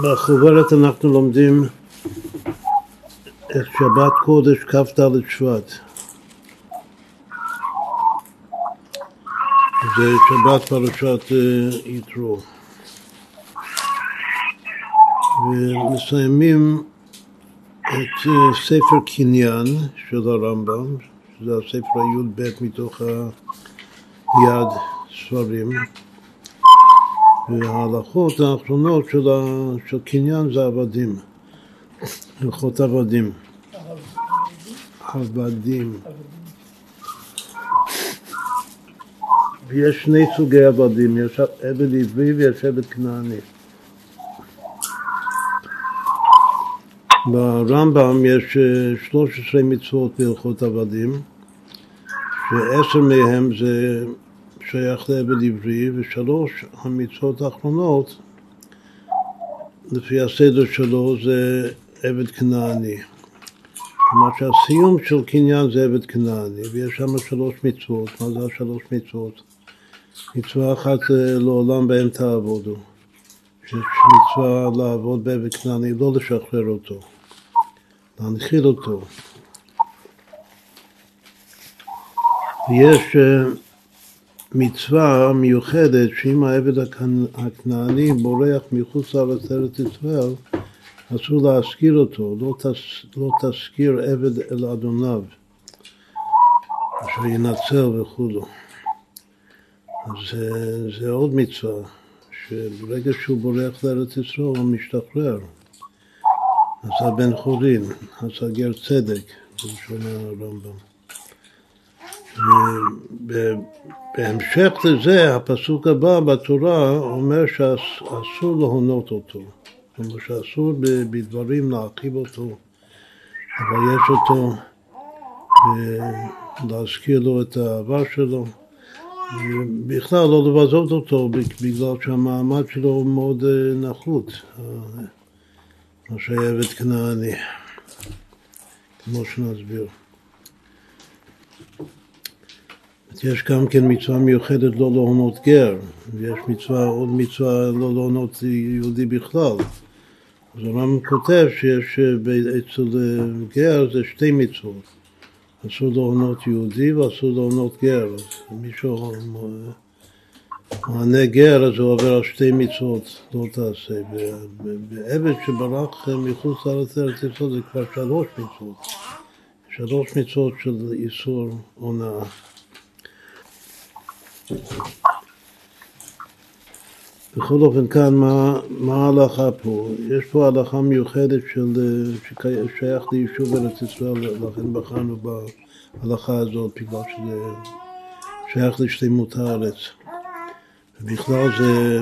בחוברת אנחנו לומדים את שבת קודש כ"ד שבט. זה שבת פרשת אה, יתרו. ומסיימים את אה, ספר קניין של הרמב"ם, שזה הספר הי"ב מתוך היד ספרים. וההלכות האחרונות של, קניין זה עבדים, הלכות עבדים. עבדים. ויש שני סוגי עבדים, יש עבד עברי ויש עבד כנעני. ברמב"ם יש 13 אה, מצוות בהלכות עבדים, שעשר מהם זה שייך לעבד עברי, ושלוש המצוות האחרונות, לפי הסדר שלו, זה עבד כנעני. כלומר שהסיום של קניין זה עבד כנעני, ויש שם שלוש מצוות. מה זה השלוש מצוות? מצווה אחת זה לעולם בהם תעבודו. יש מצווה לעבוד בעבד כנעני, לא לשחרר אותו, להנחיל אותו. ויש אה, מצווה מיוחדת שאם העבד הכנעני בורח מחוץ לארץ ארץ ישראל, אסור להשכיר אותו, לא, תס, לא תשכיר עבד אל אדוניו, אשר ינצל וכולו. אז זה, זה עוד מצווה, שברגע שהוא בורח לארץ ישראל הוא משתחרר. אז הבן חורין, אז הגר צדק, בלשון הרמב"ם. ובהמשך לזה, הפסוק הבא בתורה אומר שאסור להונות אותו. כלומר שאסור בדברים להרחיב אותו, לבייש אותו, להזכיר לו את העבר שלו. בכלל לא לבזות אותו בגלל שהמעמד שלו הוא מאוד אה, נחות, מה שהיה עבד כנעני, כמו שנסביר. יש גם כן מצווה מיוחדת לא להונות גר, ויש מצווה, עוד מצווה לא להונות יהודי בכלל. אז הרמב"ם כותב שיש אה, אצל אה, גר זה שתי מצוות. אסור להונות יהודי ואסור להונות גר. אז מישהו גר אז הוא עובר על שתי מצוות, לא תעשה. ועבד שברח מחוץ לארץ ארץ ישראל זה כבר שלוש מצוות. שלוש מצוות של איסור הונאה. בכל אופן כאן, מה, מה ההלכה פה? יש פה הלכה מיוחדת של, ששייך ליישוב ארץ ישראל, לכן בחרנו בהלכה הזאת, בגלל שזה שייך לשלמות הארץ. ובכלל זה,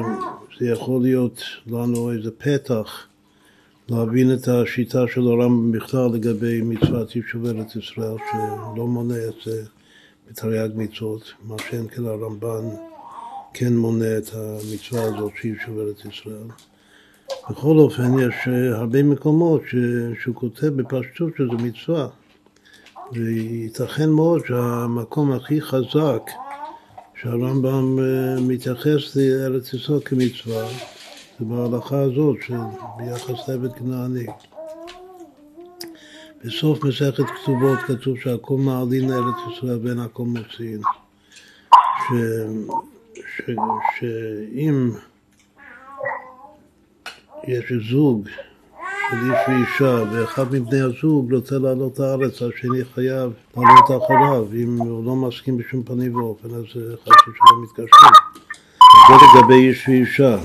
זה יכול להיות לנו איזה פתח להבין את השיטה של הרמב"ם בכלל לגבי מצוות יישוב ארץ ישראל, שלא מונה את זה בתרי"ג מצוות, מה שאין כן הרמב"ן כן מונה את המצווה הזאת שהיא שוברת ישראל. בכל אופן, יש אה, הרבה מקומות ש... שהוא כותב בפשטות שזו מצווה. וייתכן מאוד שהמקום הכי חזק שהרמב"ם אה, מתייחס לארץ ישראל כמצווה זה בהלכה הזאת, ביחס לעבד כנעני. בסוף מסכת כתובות כתוב שהכל מעלין לארץ ישראל ואין הכל מוציאים. שאם יש זוג של איש ואישה ואחד מבני הזוג רוצה לעלות לארץ, השני חייב לעלות אחריו, אם הוא לא מסכים בשום פנים ואופן, אז חשוב שלא מתקשרים. זה לגבי איש ואישה.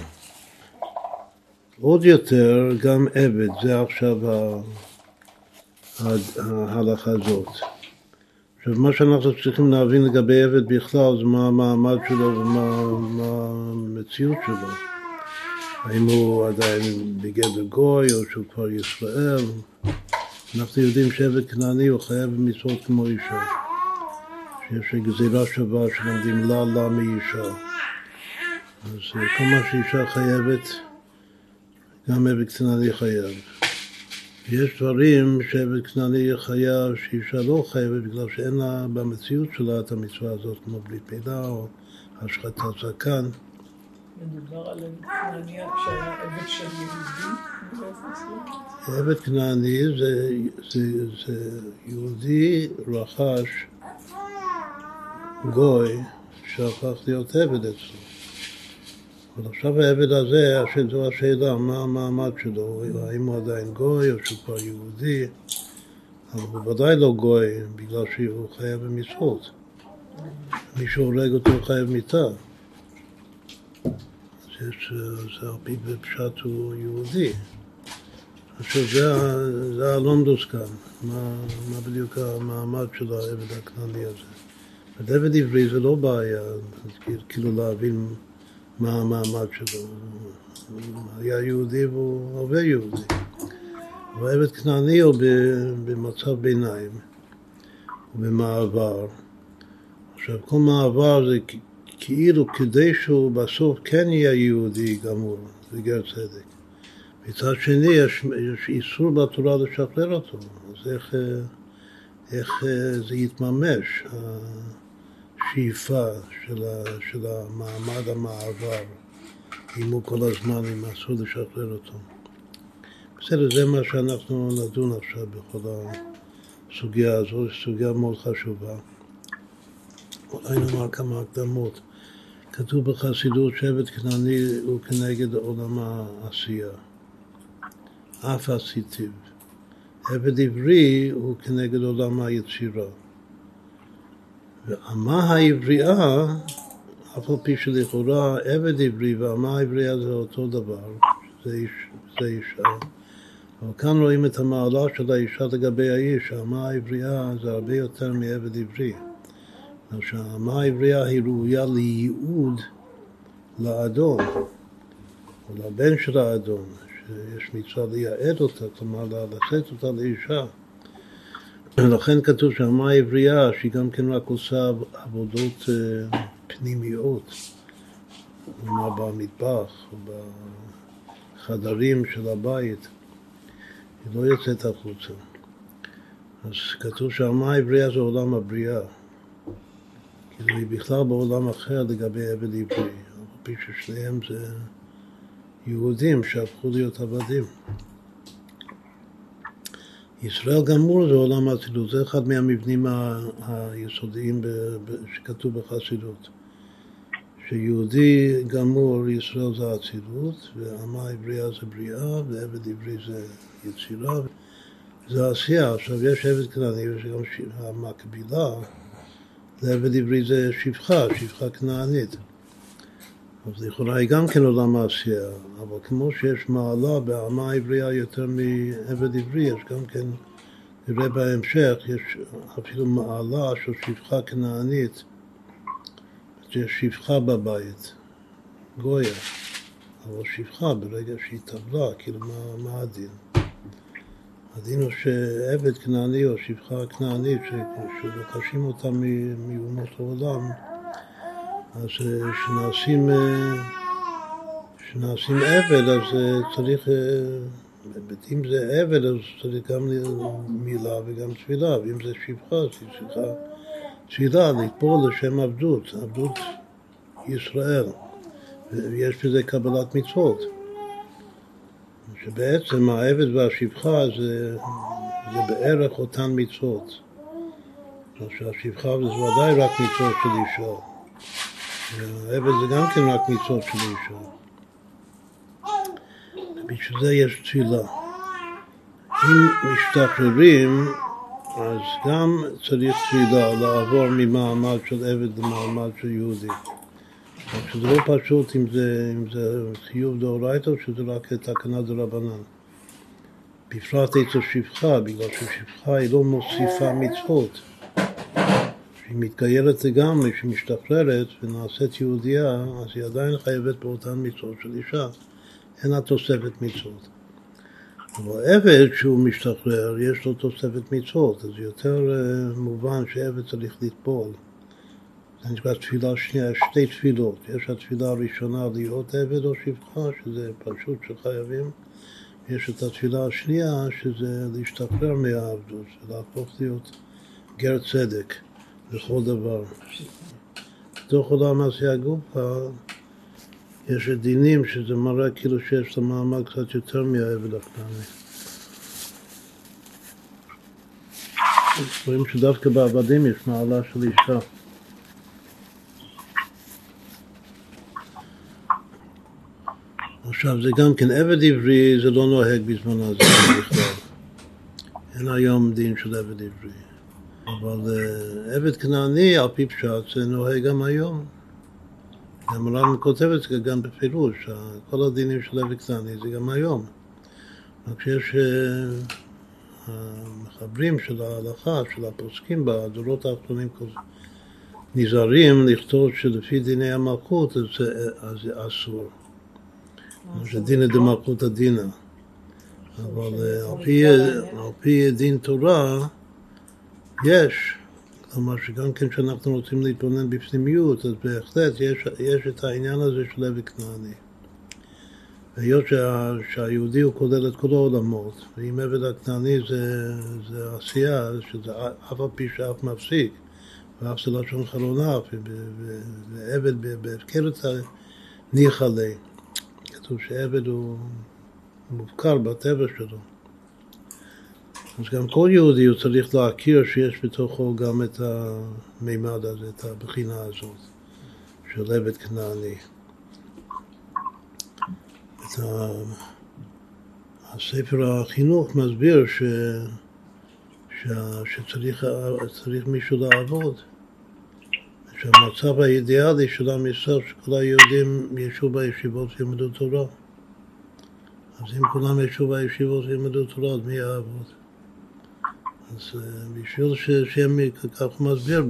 עוד יותר, גם עבד, זה עכשיו ההלכה הזאת. עכשיו, מה שאנחנו צריכים להבין לגבי עבד בכלל זה מה המעמד שלו ומה המציאות שלו. האם הוא עדיין בגדר גוי או שהוא כבר ישראל. אנחנו יודעים שעבד כנעני הוא חייב במצוות כמו אישה. שיש גזירה שווה שלומדים לה לה מאישה. אז כל מה שאישה חייבת, גם עבד כנעני חייב. יש דברים שעבד כנעני חייב, שאישה לא חייבת בגלל שאין לה במציאות שלה את המצווה הזאת, כמו בלי פילה או השחטת זקן. מדובר על נניח שהיה עבד של יהודי? עבד כנעני זה, זה, זה יהודי רכש גוי שהפך להיות עבד אצלו. אבל עכשיו העבד הזה, זו השאלה, מה המעמד שלו, האם הוא עדיין גוי או שהוא כבר יהודי, אבל הוא ודאי לא גוי בגלל שהוא חייב במצוות. מי שהורג אותו חייב מיתה. אז זה על פי בפשט הוא יהודי. עכשיו זה, זה הלונדוס כאן, מה, מה בדיוק המעמד של העבד הכנעני הזה. עבד עברי זה לא בעיה, כאילו להבין מה המעמד שלו. הוא היה יהודי והוא הרבה יהודי. אבל עבד כנעני הוא במצב ביניים, במעבר. עכשיו, כל מעבר זה כאילו כדי שהוא בסוף כן יהיה יהודי גמור, גר צדק. מצד שני, יש, יש איסור בתורה לשחרר אותו, אז איך, איך זה יתממש, השאיפה של, ה, של המעמד המעבר, הוא כל הזמן, אם אסור לשחרר אותו. בסדר, זה מה שאנחנו נדון עכשיו בכל הסוגיה הזו, זו סוגיה מאוד חשובה. אולי נאמר כמה הקדמות. כתוב בחסידות שבט כנעני הוא כנגד עולם העשייה. אף עשיתיו. עבד עברי הוא כנגד עולם היצירה. ואמה העברייה, אף על פי שלכאורה עבד עברי ואמה העברייה זה אותו דבר, זה, איש, זה אישה. אבל כאן רואים את המעלה של האישה לגבי האיש, האמה העברייה זה הרבה יותר מעבד עברי. שהאמה העברייה היא ראויה לייעוד לאדון, או לבן של האדון, שיש מצווה לייעד אותה, כלומר לשאת אותה לאישה. ולכן כתוב שהאמה העברייה, שהיא גם כן רק עושה עבודות אה, פנימיות, כלומר במטבח, בחדרים של הבית, היא לא יוצאת החוצה. אז כתוב שהאמה העברייה זה עולם הבריאה. כאילו היא בכלל בעולם אחר לגבי עבד עברי, על פי ששניהם זה יהודים שהפכו להיות עבדים. ישראל גמור זה עולם האצילות, זה אחד מהמבנים היסודיים שכתוב בחסידות. שיהודי גמור, ישראל זה אצילות, ואמה עברייה זה בריאה, ועבד עברי זה יצירה, זה עשייה. עכשיו יש עבד כנעני, ויש גם המקבילה, לעבד עברי זה שפחה, שפחה כנענית. אז לכאורה היא גם כן עולם מעשייה, אבל כמו שיש מעלה באמה העברייה יותר מעבד עברי, יש גם כן, נראה בהמשך, יש אפילו מעלה של שפחה כנענית, יש שפחה בבית, גויה, אבל שפחה ברגע שהיא טבלה, כאילו מה, מה הדין? הדין הוא שעבד כנעני או שפחה כנענית, שרוכשים אותה מאומות העולם, אז אה, שנעשים, אה, שנעשים עבד, אז אה, צריך, אם זה עבד, אז צריך גם מילה וגם תפילה, ואם זה שפחה, אז היא צריכה תפילה, לטפול לשם עבדות, עבדות ישראל, ויש בזה קבלת מצוות. שבעצם העבד והשפחה זה, זה בערך אותן מצוות. שהשפחה זה ודאי רק מצוות של אישה. העבד זה גם כן רק מצוות של אישה. בשביל זה יש תפילה. אם משתחררים, אז גם צריך תפילה לעבור ממעמד של עבד למעמד של יהודי. רק שזה לא פשוט אם זה, אם זה חיוב דאורייתא או שזה רק תקנה דרבנן. בפרט אצל שפחה, בגלל ששפחה היא לא מוסיפה מצוות. כשהיא מתגיירת לגמרי, כשהיא משתחררת ונעשית יהודייה, אז היא עדיין חייבת באותן מצוות של אישה. אין לה תוספת מצוות. אבל עבד, כשהוא משתחרר, יש לו תוספת מצוות, אז יותר uh, מובן שעבד צריך לטבול. זה נקרא תפילה שנייה, שתי תפילות. יש התפילה הראשונה להיות עבד או שפחה, שזה פשוט שחייבים. יש את התפילה השנייה, שזה להשתחרר מהעבדות, להפוך להיות גר צדק לכל דבר. בתוך עולם עשייה גופה יש דינים שזה מראה כאילו שיש לו מעמד קצת יותר מהעבד הכנעני. רואים שדווקא בעבדים יש מעלה של אישה. עכשיו זה גם כן עבד עברי זה לא נוהג בזמן הזה בכלל. אין היום דין של עבד עברי. אבל uh, עבד כנעני על פי פשט זה נוהג גם היום. המר"ן כותב את זה גם בפירוש, כל הדינים של עבד כנעני זה גם היום. רק שיש uh, המחברים של ההלכה, של הפוסקים בדורות האחרונים נזהרים לכתוב שלפי דיני המלכות אז זה אסור. זה דינא דמלכותא דינא. אבל אה, על פי דין תורה יש, כלומר שגם כן כשאנחנו רוצים להתבונן בפנימיות, אז בהחלט יש, יש את העניין הזה של לוי כנעני. היות שה, שהיהודי הוא כולל את כל העולמות, ואם עבד הכנעני זה, זה עשייה, שזה אף על פי שאף מפסיק, ואף זה לשון חלונה, ועבד בהפקרת ניחא ליה. כתוב שעבד הוא מופקר בטבע שלו. אז גם כל יהודי הוא צריך להכיר שיש בתוכו גם את המימד הזה, את הבחינה הזאת של עבד כנעני. את ה... הספר החינוך מסביר ש... ש... שצריך מישהו לעבוד. שהמצב האידיאלי של עם ישראל, שכל היהודים ישבו בישיבות וילמדו תורה. אז אם כולם ישבו בישיבות וילמדו תורה, אז מי יעבוד? אז אה, בשביל שיהיה מי, כך הוא מסביר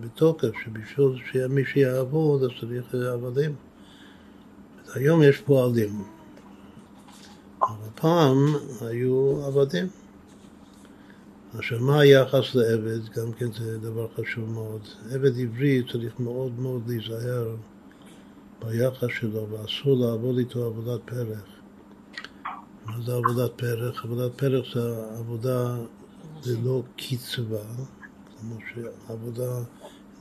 בתוקף, שבשביל שיהיה מי שיעבוד, אז צריך עבדים. היום יש פועלים, אבל פעם היו עבדים. עכשיו, מה היחס לעבד? גם כן זה דבר חשוב מאוד. עבד עברי צריך מאוד מאוד להיזהר ביחס שלו, ואסור לעבוד איתו עבודת פרח. מה זה עבודת פרח? עבודת פרח זה עבודה, זה לא קצבה, כמו שעבודה,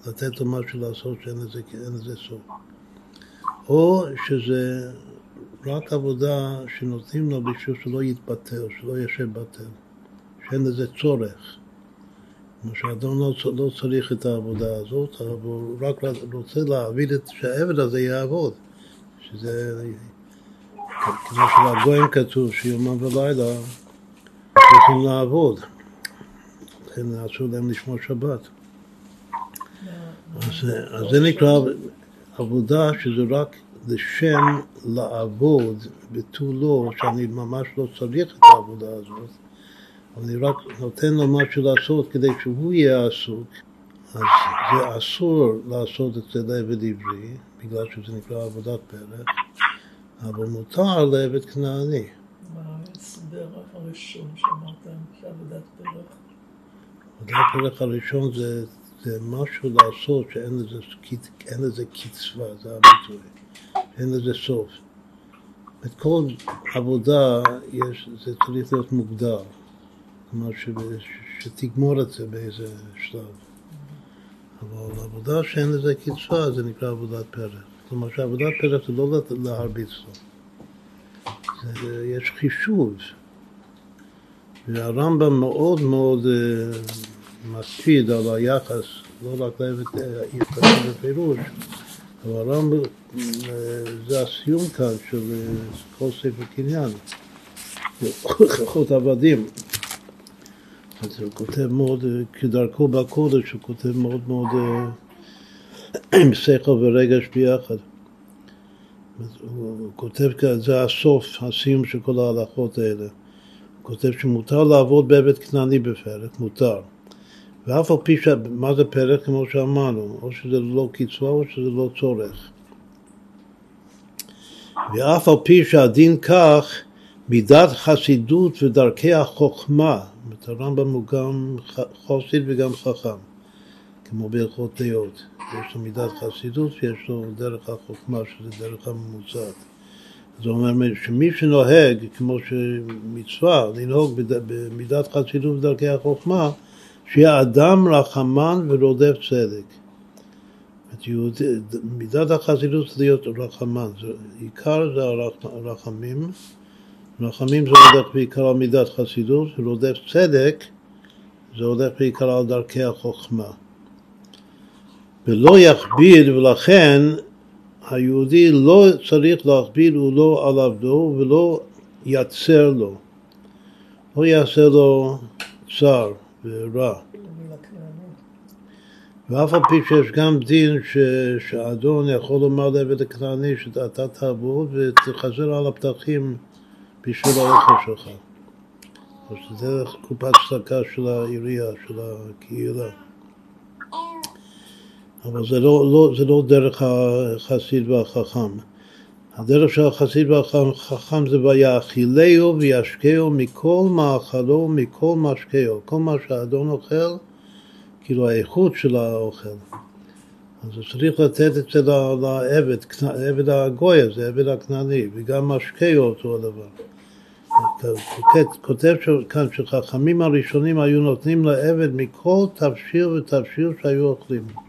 לתת לו משהו לעשות שאין לזה, לזה סוף. או שזה רק עבודה שנותנים לו בשביל שלא יתבטל, שלא ישב בטל. שאין לזה צורך. כמו שאדון לא, לא צריך את העבודה הזאת, אבל הוא רק רוצה להעביד את שהעבד הזה יעבוד. שזה, כמו שלגויים כתוב שיומם ולילה צריכים לעבוד. לכן אסור להם לשמור שבת. אז, אז זה נקרא עבודה שזה רק לשם לעבוד ותו לא, שאני ממש לא צריך את העבודה הזאת. אני רק נותן לו משהו לעשות כדי שהוא יהיה עסוק, אז זה אסור לעשות את זה לעבד עברי, בגלל שזה נקרא עבודת פרק, אבל מותר לעבד כנעני. מה ההסבר הראשון שאמרת שעבודת פרק? עבודת פרק הראשון זה, זה משהו לעשות שאין לזה, לזה קצבה, זה הביטוי, אין לזה סוף. את כל עבודה יש, זה צריך להיות מוגדר. כלומר שתגמור את זה באיזה שלב. אבל עבודה שאין לזה קצבה זה נקרא עבודת פרק. כלומר שעבודת פרק זה לא להרביץ לו. זה, יש חישוב. והרמב"ם מאוד מאוד uh, מקפיד על היחס, לא רק לעבד כתוב בפירוש, אבל הרמב"ם, uh, זה הסיום כאן של כל ספר קניין. הלכות עבדים. אז הוא כותב מאוד, כדרכו בקודש, הוא כותב מאוד מאוד אה, עם שכל ורגש ביחד. הוא כותב, זה הסוף, הסיום של כל ההלכות האלה. כותב שמותר לעבוד בעבד כנעני בפרק, מותר. ואף על פי ש... מה זה פרק? כמו שאמרנו, או שזה לא קצבה או שזה לא צורך. ואף על פי שהדין כך, מידת חסידות ודרכי החוכמה אומרת, הרמב"ם הוא גם חסיד וגם חכם, כמו בהלכות דעות. יש לו מידת חסידות ויש לו דרך החוכמה, שזה דרך הממוצעת. הוא אומר שמי שנוהג, כמו שמצווה, לנהוג במידת חסידות ודרכי החוכמה, שיהיה אדם רחמן ורודף צדק. מידת החסידות זה להיות רחמן, זה, עיקר זה הרחמים, רחמים זה הולך בעיקר על מידת חסידות, ורודף צדק זה הולך בעיקר על דרכי החוכמה. ולא יכביד, ולכן היהודי לא צריך להכביד הוא לא על עבדו ולא יצר לו, לא יעשה לו צר ורע. ואף על פי שיש גם דין שאדון יכול לומר לעבד הכנעני שאתה תעבוד ותחזר על הפתחים בשביל האוכל שלך. אז זה קופת צדקה של העירייה, של הקהילה. אבל זה לא, לא, זה לא דרך החסיד והחכם. הדרך של החסיד והחכם זה ויאכילהו וישקהו מכל מאכלו, מכל משקהו. כל מה שהאדון אוכל, כאילו האיכות של האוכל. אז צריך לתת את זה לעבד, עבד הגוי הזה, עבד הכנעני, וגם משקהו אותו הדבר. כותב כאן שחכמים הראשונים היו נותנים לעבד מכל תבשיר ותבשיר שהיו אוכלים.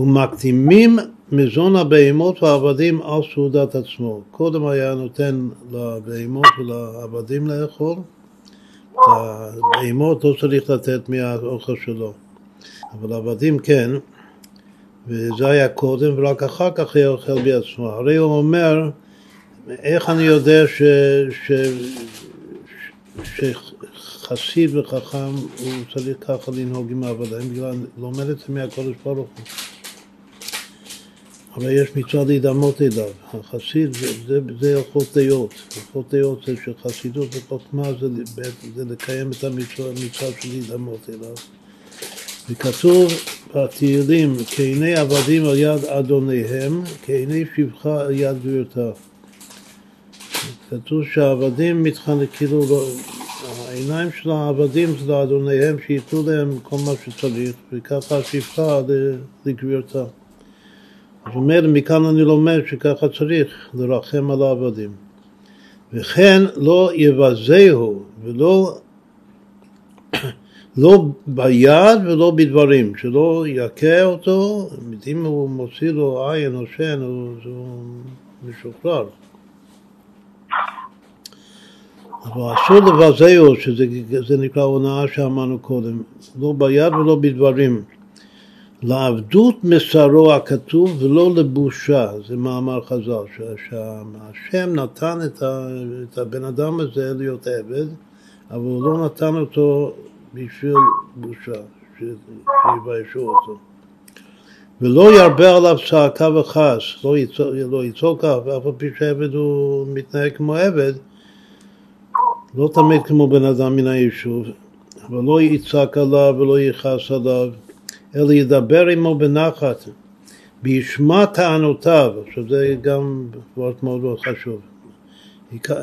ומקדימים מזון הבהמות והעבדים על סעודת עצמו. קודם היה נותן לבהמות ולעבדים לאכול, את הבהמות לא צריך לתת מהאוכל שלו, אבל עבדים כן, וזה היה קודם, ורק אחר כך היה אוכל בעצמו. הרי הוא אומר, איך אני יודע ש... ש... ש... שחסיד וחכם הוא צריך ככה לנהוג עם העבודה, בגלל לומד את זה מהקודש ברוך הוא. אבל יש מצווה להידמות אליו. החסיד זה, הלכות דעות. הלכות דעות זה שחסידות וחוכמה זה, זה לקיים את המצווה, המצווה של להידמות אליו. וכתוב בתהילים, כעיני עבדים על יד אדוניהם, כעיני שפחה על יד גבירתה. כתוב שהעבדים מתחנכים, כאילו, לא, העיניים של העבדים זה לאדוניהם, שייתנו להם כל מה שצריך, וככה השפחה לגבירתה. זאת אומרת, מכאן אני לומד שככה צריך לרחם על העבדים. וכן לא יבזהו ולא לא ביד ולא בדברים, שלא יכה אותו, אם הוא מוציא לו עין או שן, הוא, הוא משוחרר. אבל אסור לבזהו, שזה נקרא הונאה שאמרנו קודם, לא ביד ולא בדברים. לעבדות מסרו הכתוב ולא לבושה, זה מאמר חז"ל, שהשם נתן את, הבן אדם הזה להיות עבד, אבל הוא לא נתן אותו בשביל בושה, שיביישו אותו. ולא ירבה עליו צעקה וכעס, לא יצעוק, לא יצעוק אף, אף על פי שעבד הוא מתנהג כמו עבד, לא תמיד כמו בן אדם מן היישוב, אבל לא יצעק עליו ולא יכעס עליו. אלא ידבר עמו בנחת, וישמע טענותיו, עכשיו זה גם דבר מאוד מאוד חשוב.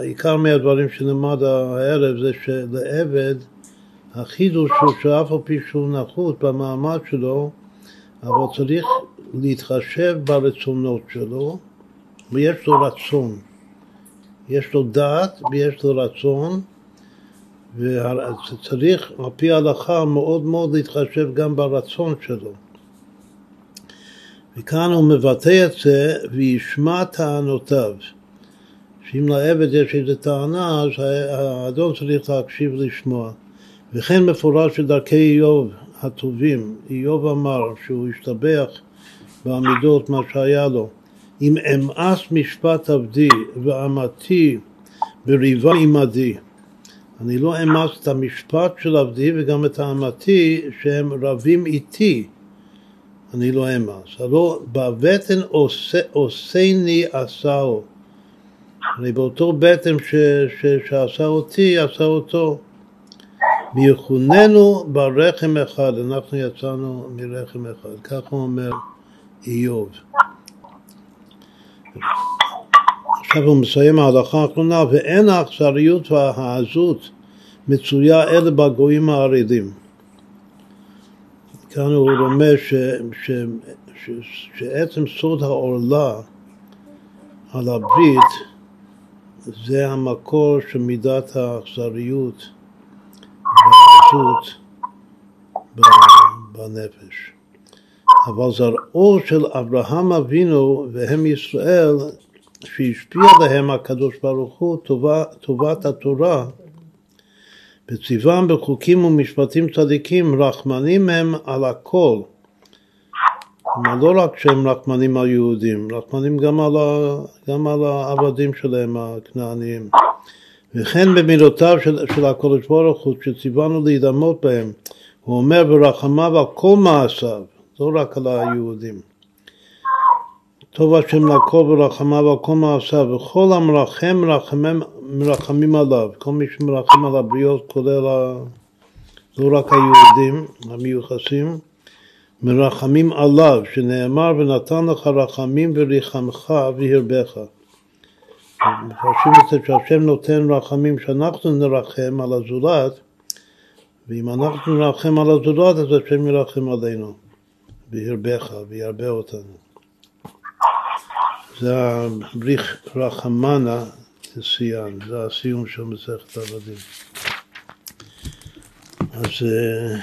עיקר, מהדברים שנלמד הערב זה שלעבד החידוש הוא שאף על פי שהוא נחות במעמד שלו, אבל צריך להתחשב ברצונות שלו, ויש לו רצון. יש לו דעת ויש לו רצון, וצריך על פי ההלכה מאוד מאוד להתחשב גם ברצון שלו. וכאן הוא מבטא את זה וישמע טענותיו. שאם לעבד יש איזו טענה, אז האדון צריך להקשיב לשמוע. וכן מפורש בדרכי איוב הטובים, איוב אמר שהוא השתבח בעמידות מה שהיה לו. אם אמאס משפט עבדי ואמתי בריבה עמדי אני לא אמץ את המשפט של עבדי וגם את האמתי שהם רבים איתי, אני לא אמץ. הלא בבטן עושני עשהו. אני באותו בטן ש, ש, שעשה אותי, עשה אותו. ויחוננו ברחם אחד, אנחנו יצאנו מרחם אחד, הוא אומר איוב. עכשיו הוא מסיים ההלכה האחרונה, ואין האכזריות והעזות מצויה אלא בגויים הערידים. כאן הוא רומז שעצם סוד העורלה על הברית זה המקור של מידת האכזריות והעזות בנפש. אבל זרעו של אברהם אבינו והם ישראל, שהשפיע להם הקדוש ברוך הוא טובת התורה, בצבעם בחוקים ומשפטים צדיקים, רחמנים הם על הכל. כלומר, לא רק שהם רחמנים על יהודים, רחמנים גם על, ה, גם על העבדים שלהם, הכנעניים. וכן במילותיו של, של הקדוש ברוך הוא, שציוונו להידמות בהם, הוא אומר ברחמיו על כל מעשיו, לא רק על היהודים. טוב השם לכל ורחמיו על כל מעשיו, וכל המרחם מרחמים, מרחמים עליו, כל מי שמרחם על הבריות, כולל ה... לא רק היהודים המיוחסים, מרחמים עליו, שנאמר ונתן לך רחמים וריחמך והרבך. מפרשים את זה שהשם נותן רחמים שאנחנו נרחם על הזולת, ואם אנחנו נרחם על הזולת אז השם ירחם עלינו, והרבך, וירבה אותנו. זה הבריך רחמנה לסיין, זה הסיום של מסכת עבדים. אז... אה,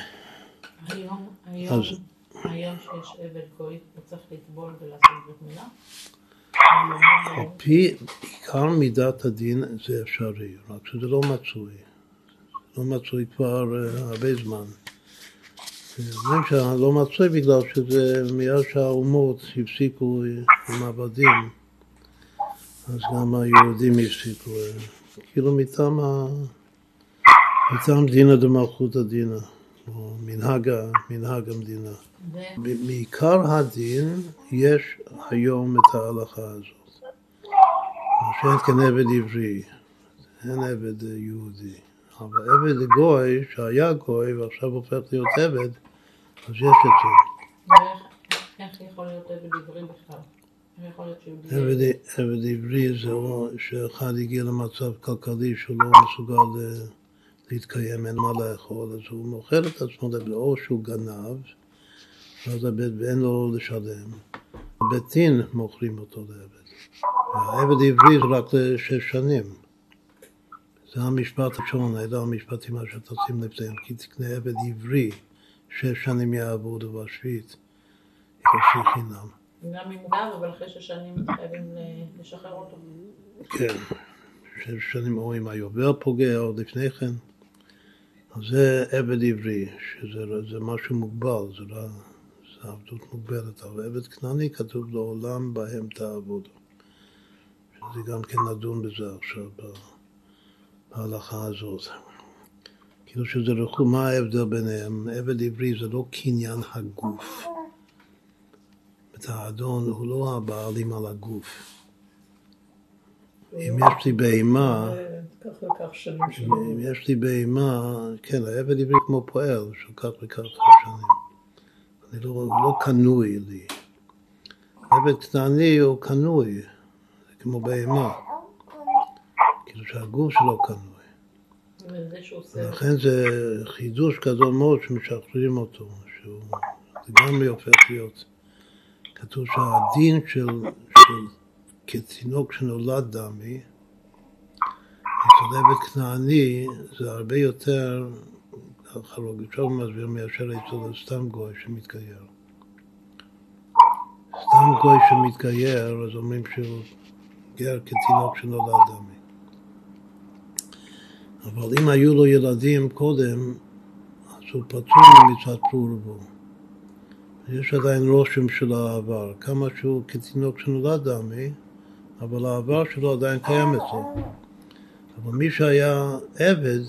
היום, היום, אז, היום שיש עבד גוי, הוא צריך לטבול ולעשות ברית מילה? על פי עיקר מידת הדין זה אפשרי, רק שזה לא מצוי. לא מצוי כבר uh, הרבה זמן. אומרים שלא מצוי בגלל שזה מיד שהאומות הפסיקו עם עבדים, אז גם היהודים הפסיקו, כאילו מטעם, מטעם דינא דמלכות הדינא, או מנהג, מנהג המדינה. מעיקר הדין יש היום את ההלכה הזאת. שאין כאן עבד עברי, אין עבד יהודי. אבל עבד גוי, שהיה גוי ועכשיו הופך להיות עבד, אז יש את זה. איך יכול להיות עבד עברי בכלל? עבד עברי זה לא שאחד הגיע למצב כלכלי שהוא לא מסוגל אה, להתקיים, אין מה לאכול, אז הוא מוכר את עצמו או שהוא גנב, ואז הבית ואין לו לשלם. בית דין מוכרים אותו לעבד. העבד עברי זה רק לשש שנים. זה המשפט הראשון, אלה המשפטים אשר תשים לפניהם, כי תקנה עבד עברי, שש שנים יעבוד ובשביעית יחופשי חינם. גם גר, אבל אחרי שש שנים חייבים לשחרר אותו. כן, שש שנים או אם היובל פוגע או לפני כן. אז זה עבד עברי, שזה משהו מוגבל, זה לא... זה עבדות מוגבלת, אבל עבד כנעני כתוב לעולם בהם תעבודו. שזה גם כן נדון בזה עכשיו בהלכה הזאת. כאילו שזה רכו, מה ההבדל ביניהם? עבד עברי זה לא קניין הגוף. את האדון הוא לא הבעלים על הגוף. אם יש לי בהמה, אם יש לי בהמה, כן, העבד עברי כמו פועל של כך וכך שנים. אני לא, לא קנוי לי. עבד קטני הוא קנוי, זה כמו בהמה. כאילו שהגוף שלו קנוי. ולכן זה חידוש גדול מאוד שמשחררים אותו, שהוא לגמרי הופך להיות. כתוב שהדין של, של כתינוק שנולד דמי, עבד כנעני זה הרבה יותר, לא עכשיו מסביר מאשר אצל סתם גוי שמתגייר. סתם גוי שמתגייר, אז אומרים שהוא גר כתינוק שנולד דמי. אבל אם היו לו ילדים קודם, אז הוא פטור ממצוות פרו ורבו. יש עדיין רושם של העבר, כמה שהוא כתינוק שנולד דמי, אבל העבר שלו עדיין קיים אצלו. אבל מי שהיה עבד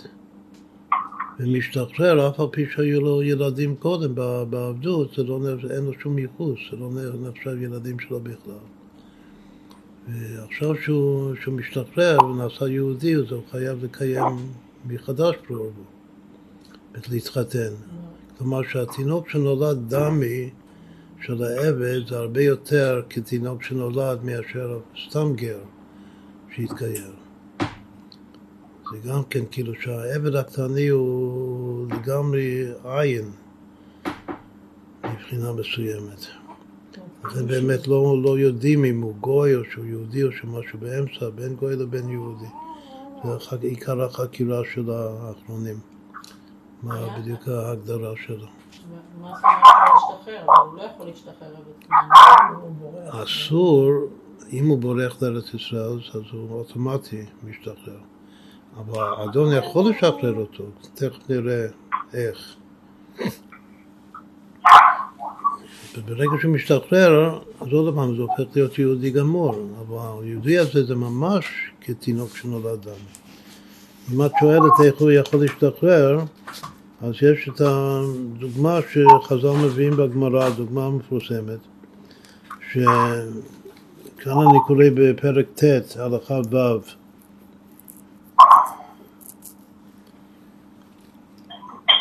ומשתחרר, אף על פי שהיו לו ילדים קודם בעבדות, לא, אין לו שום ייחוס, זה לא נחשב ילדים שלו בכלל. ועכשיו שהוא, שהוא משתחרר ונעשה יהודי, אז הוא חייב לקיים מחדש פרובו, להתחתן. כלומר שהתינוק שנולד דמי של העבד זה הרבה יותר כתינוק שנולד מאשר סתם גר שהתגייר. זה גם כן כאילו שהעבד הקטני הוא לגמרי עין מבחינה מסוימת. לכן באמת לא, לא יודעים אם הוא גוי או שהוא יהודי או שמשהו באמצע, בין גוי לבין יהודי. זה עיקר החקירה של האחרונים. מה בדיוק ההגדרה שלו. לא. אסור, אם הוא בורח לארץ ישראל, אז הוא אוטומטי משתחרר. אבל האדון יכול לשחרר אותו, תכף נראה איך. וברגע שהוא משתחרר, אז עוד פעם זה הופך להיות יהודי גמור, אבל היהודי הזה זה ממש כתינוק שנולד לנו. אם את שואלת איך הוא יכול להשתחרר, אז יש את הדוגמה שחז"ל מביאים בגמרא, הדוגמה המפורסמת, שכאן אני קורא בפרק ט', הלכה ו',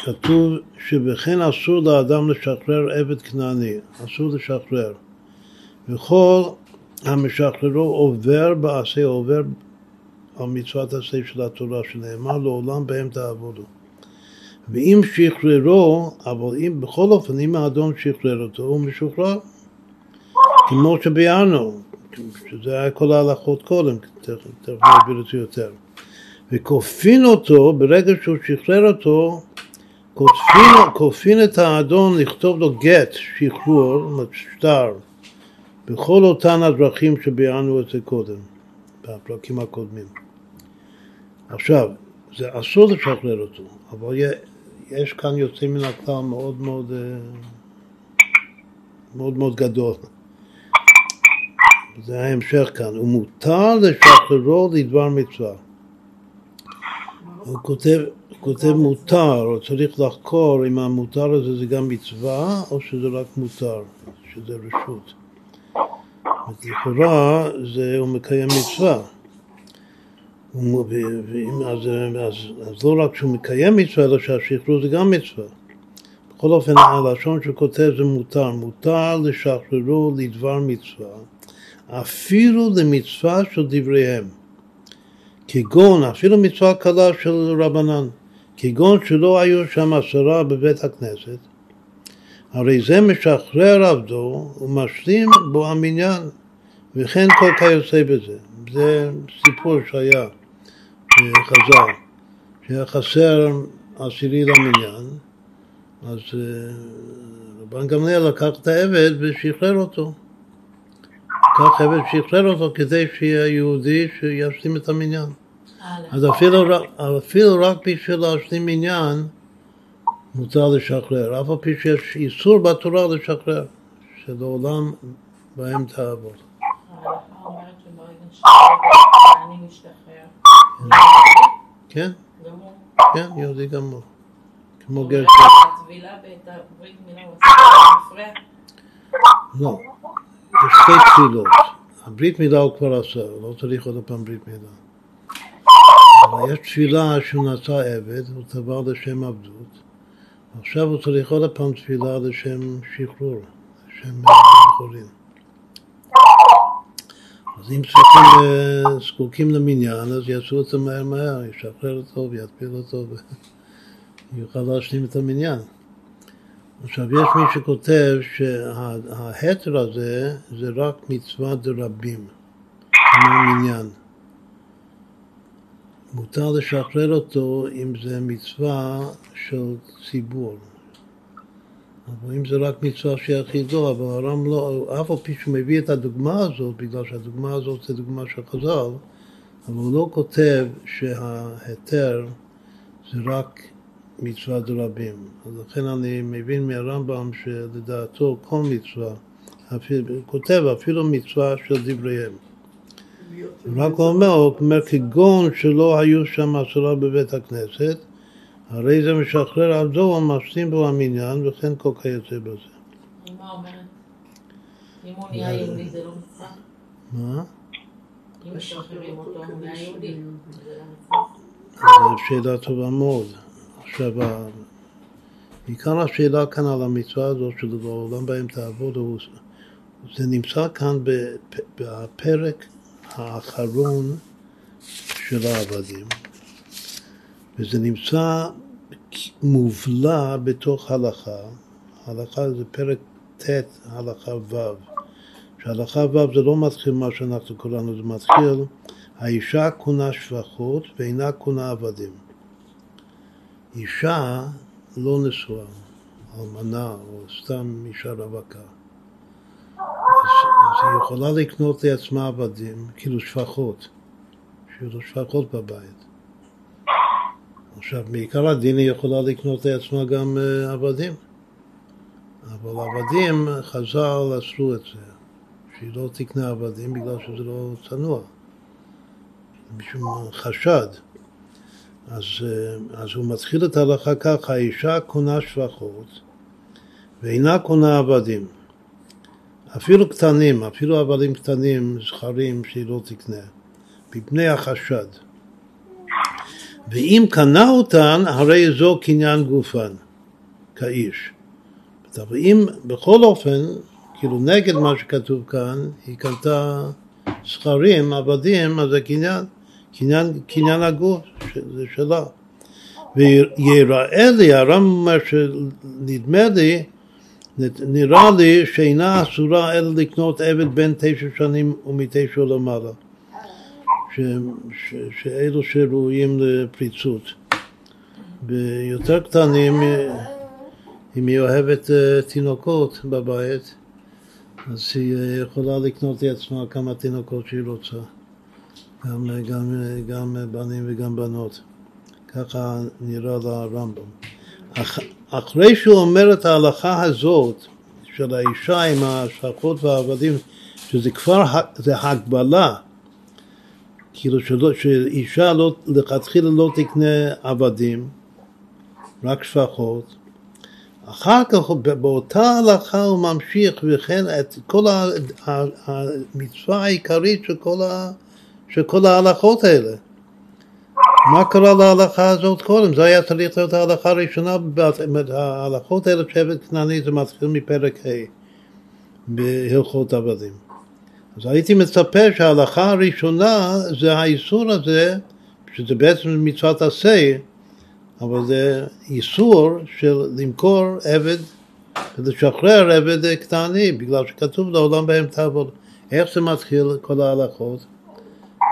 כתוב שבכן אסור לאדם לשחרר עבד כנעני, אסור לשחרר. וכל המשחררו עובר בעשה, עובר על מצוות עשה של התורה, שנאמר לעולם בהם תעבודו. ואם שחררו, אבל אם בכל אופן, אם האדון שחרר אותו, הוא משוחרר. כמו שביארנו, שזה היה כל ההלכות קודם, תכף נסביר את זה יותר. וכופין אותו, ברגע שהוא שחרר אותו, כופין, את האדון לכתוב לו גט, שחרור, שטר, בכל אותן הדרכים שביארנו את זה קודם, בפרקים הקודמים. עכשיו, זה אסור לשחרר אותו, אבל יש כאן יוצא מן הכלל מאוד מאוד אה, מאוד מאוד גדול. זה ההמשך כאן, ומותר לשחררו לדבר מצווה. הוא כותב, כותב מותר, הוא צריך לחקור אם המותר הזה זה גם מצווה או שזה רק מותר, שזה רשות. לכאורה זה הוא מקיים מצווה. ואם, אז, אז, אז לא רק שהוא מקיים מצווה, אלא שהשחרור זה גם מצווה. בכל אופן, הלשון שכותב זה מותר. מותר לשחררו לדבר מצווה, אפילו למצווה של דבריהם. כגון, אפילו מצווה קלה של רבנן, כגון שלא היו שם עשרה בבית הכנסת, הרי זה משחרר עבדו ומשלים בו המניין, וכן כל כיוצא בזה. זה סיפור שהיה בחז"ל, שהיה חסר עשירי למניין, אז אה, רבן גמליאל לקח את העבד ושחרר אותו. לקח עבד ושחרר אותו כדי שיהיה יהודי שישלים את המניין. אז אפילו, אפילו רק בשביל להשלים עניין מותר לשחרר, אף על פי שיש איסור בתורה לשחרר, שלעולם בהם תעבוד. כן. כן, יהודי גמור. כמו גר הטבילה בעת הברית מילה הוא עשה מפריע. לא, יש שתי תפילות. הברית מילה הוא כבר עשה, לא צריך עוד פעם ברית מילה. אבל יש תפילה שהוא נשא עבד, הוא טבע לשם עבדות. עכשיו הוא צריך עוד פעם תפילה לשם שחרור, לשם בחורים. אז אם צריכים, אה, זקוקים למניין, אז יעשו את זה מהר מהר, ישחרר אותו ויטפיל אותו ויוכל להשלים את המניין. עכשיו, יש מי שכותב שההתר הזה זה רק מצווה דרבים, כמו מניין. מותר לשחרר אותו אם זה מצווה של ציבור. אבל אם זה רק מצווה שיחידו, אבל הרם לא, אף על פי שהוא מביא את הדוגמה הזאת, בגלל שהדוגמה הזאת זה דוגמה של חז"ל, אבל הוא לא כותב שההיתר זה רק מצווה דרבים. אז לכן אני מבין מהרמב"ם שלדעתו כל מצווה, אפילו, כותב אפילו מצווה של דבריהם. הוא רק אומר, הוא אומר כגון שלא היו שם עשרה בבית הכנסת, הרי זה משחרר עבדו ומשלים בו המניין וכן כל כיוצא בזה. מה אומרת? אם הוא נהיה יהודי זה לא מצווה? מה? אם משחררים אותו הוא נהיה יהודי, זה לא. זו שאלה טובה מאוד. עכשיו, ה- עיקר השאלה כאן על המצווה הזאת של לעולם בהם תעבוד, זה נמצא כאן בפ- בפרק האחרון של העבדים, וזה נמצא מובלע בתוך הלכה, הלכה זה פרק ט', הלכה ו', שהלכה ו' זה לא מתחיל מה שאנחנו קראנו, זה מתחיל האישה קונה שפחות ואינה קונה עבדים. אישה לא נשואה, אלמנה או סתם אישה רווקה, אז, אז היא יכולה לקנות לעצמה עבדים, כאילו שפחות, שיהיו לו שפחות בבית. עכשיו, בעיקר הדין היא יכולה לקנות לעצמה גם אה, עבדים, אבל עבדים, חז"ל אסרו את זה, שהיא לא תקנה עבדים בגלל שזה לא צנוע, משום חשד. אז, אה, אז הוא מתחיל את ההלכה ככה, האישה קונה שפחות ואינה קונה עבדים. אפילו קטנים, אפילו עבדים קטנים, זכרים, שהיא לא תקנה, מפני החשד. ואם קנה אותן, הרי זו קניין גופן, כאיש. אבל אם בכל אופן, כאילו נגד מה שכתוב כאן, היא קנתה זכרים, עבדים, אז זה קניין. קניין, קניין הגוף, זה שלה. ויראה לי, הרמב"ם אומר שנדמה לי, נראה לי שאינה אסורה אלא לקנות עבד בין תשע שנים ומתשע למעלה. ש, ש, שאלו שראויים לפריצות. ביותר קטנים, אם היא אוהבת אה, תינוקות בבית, אז היא אה, יכולה לקנות לעצמה כמה תינוקות שהיא רוצה. גם, גם, גם בנים וגם בנות. ככה נראה לרמב"ם. אח, אחרי שהוא אומר את ההלכה הזאת של האישה עם השפחות והעבדים, שזה כבר, זה הגבלה, כאילו שלא, שאישה לא, לכתחילה לא תקנה עבדים, רק שפחות. אחר כך באותה הלכה הוא ממשיך וכן את כל המצווה העיקרית. של כל ההלכות האלה. מה קרה להלכה הזאת קודם? זה היה צריך להיות ההלכה הראשונה, ההלכות האלה שבט כנעני זה מתחיל מפרק ה' בהלכות עבדים. אז הייתי מצפה שההלכה הראשונה זה האיסור הזה, שזה בעצם מצוות עשה, אבל זה איסור של למכור עבד ולשחרר עבד כנעני, בגלל שכתוב לעולם בהם תעבוד. איך זה מתחיל כל ההלכות?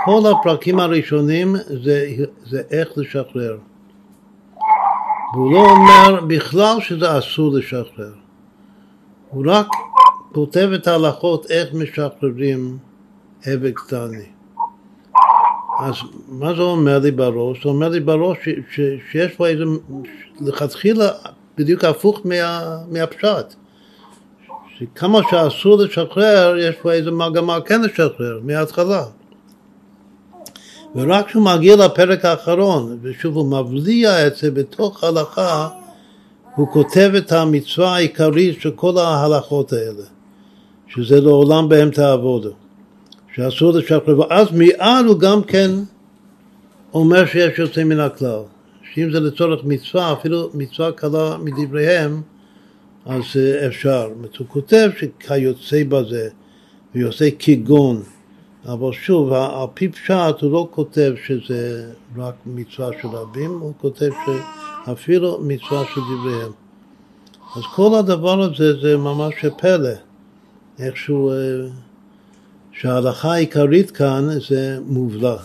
כל הפרקים הראשונים זה, זה איך לשחרר. והוא לא אומר בכלל שזה אסור לשחרר. הוא רק כותב את ההלכות איך משחררים עבד קטני. אז מה זה אומר לי בראש? זה אומר לי בראש ש, ש, שיש פה איזה, לכתחילה בדיוק הפוך מה, מהפשט. שכמה שאסור לשחרר, יש פה איזה מגמה כן לשחרר, מההתחלה. ורק כשהוא מגיע לפרק האחרון, ושוב הוא מבליע את זה בתוך ההלכה, הוא כותב את המצווה העיקרית של כל ההלכות האלה, שזה לעולם בהם תעבודו, שאסור לשחרר, ואז מיד הוא גם כן אומר שיש יוצא מן הכלל, שאם זה לצורך מצווה, אפילו מצווה קלה מדבריהם, אז אפשר. הוא כותב שכיוצא בזה, ויוצא כגון אבל שוב, על פי פשט הוא לא כותב שזה רק מצווה של רבים, הוא כותב שאפילו מצווה של דבריהם. אז כל הדבר הזה זה ממש פלא, איכשהו, אה, שההלכה העיקרית כאן זה מובלע.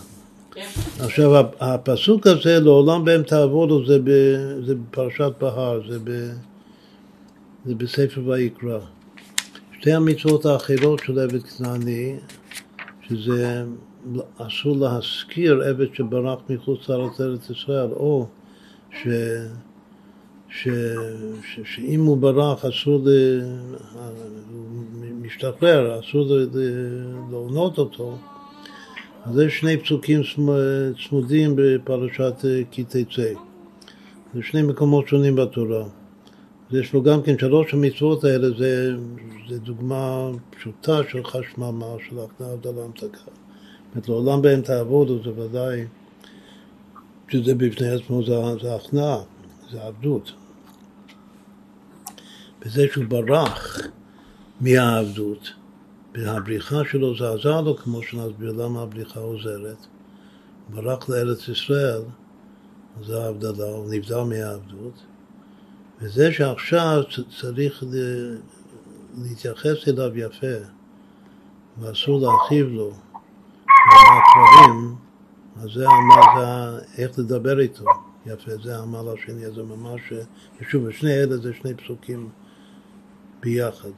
כן. עכשיו, הפסוק הזה, לעולם בהם תעבודו, זה, זה בפרשת בהר, זה, ב, זה בספר ויקרא. שתי המצוות האחרות של עבד כנעני, שזה אסור להזכיר עבד שברח מחוץ לארץ ארץ ישראל, או ש, ש, ש, שאם הוא ברח אסור, ל, משתחרר, אסור לעונות אותו. אז יש שני פסוקים צמודים בפרשת כי תצא. זה שני מקומות שונים בתורה. יש לו גם כן שלוש המצוות האלה, זה, זה דוגמה פשוטה של חשממה, של הכנעה הבדלה המתקה. זאת לעולם בהם תעבודו זה ודאי, שזה בפני עצמו זה, זה הכנעה, זה עבדות. בזה שהוא ברח מהעבדות, והבריחה שלו זה עזר לו, כמו שנסביר למה הבריחה עוזרת. ברח לארץ ישראל, זה ההבדלה, הוא נבדל מהעבדות. וזה שעכשיו צריך להתייחס אליו יפה ואסור להרחיב לו על הדברים, אז זה, מה זה, איך לדבר איתו. יפה, זה המעלה השני, זה ממש, שוב, שני אלה זה שני פסוקים ביחד.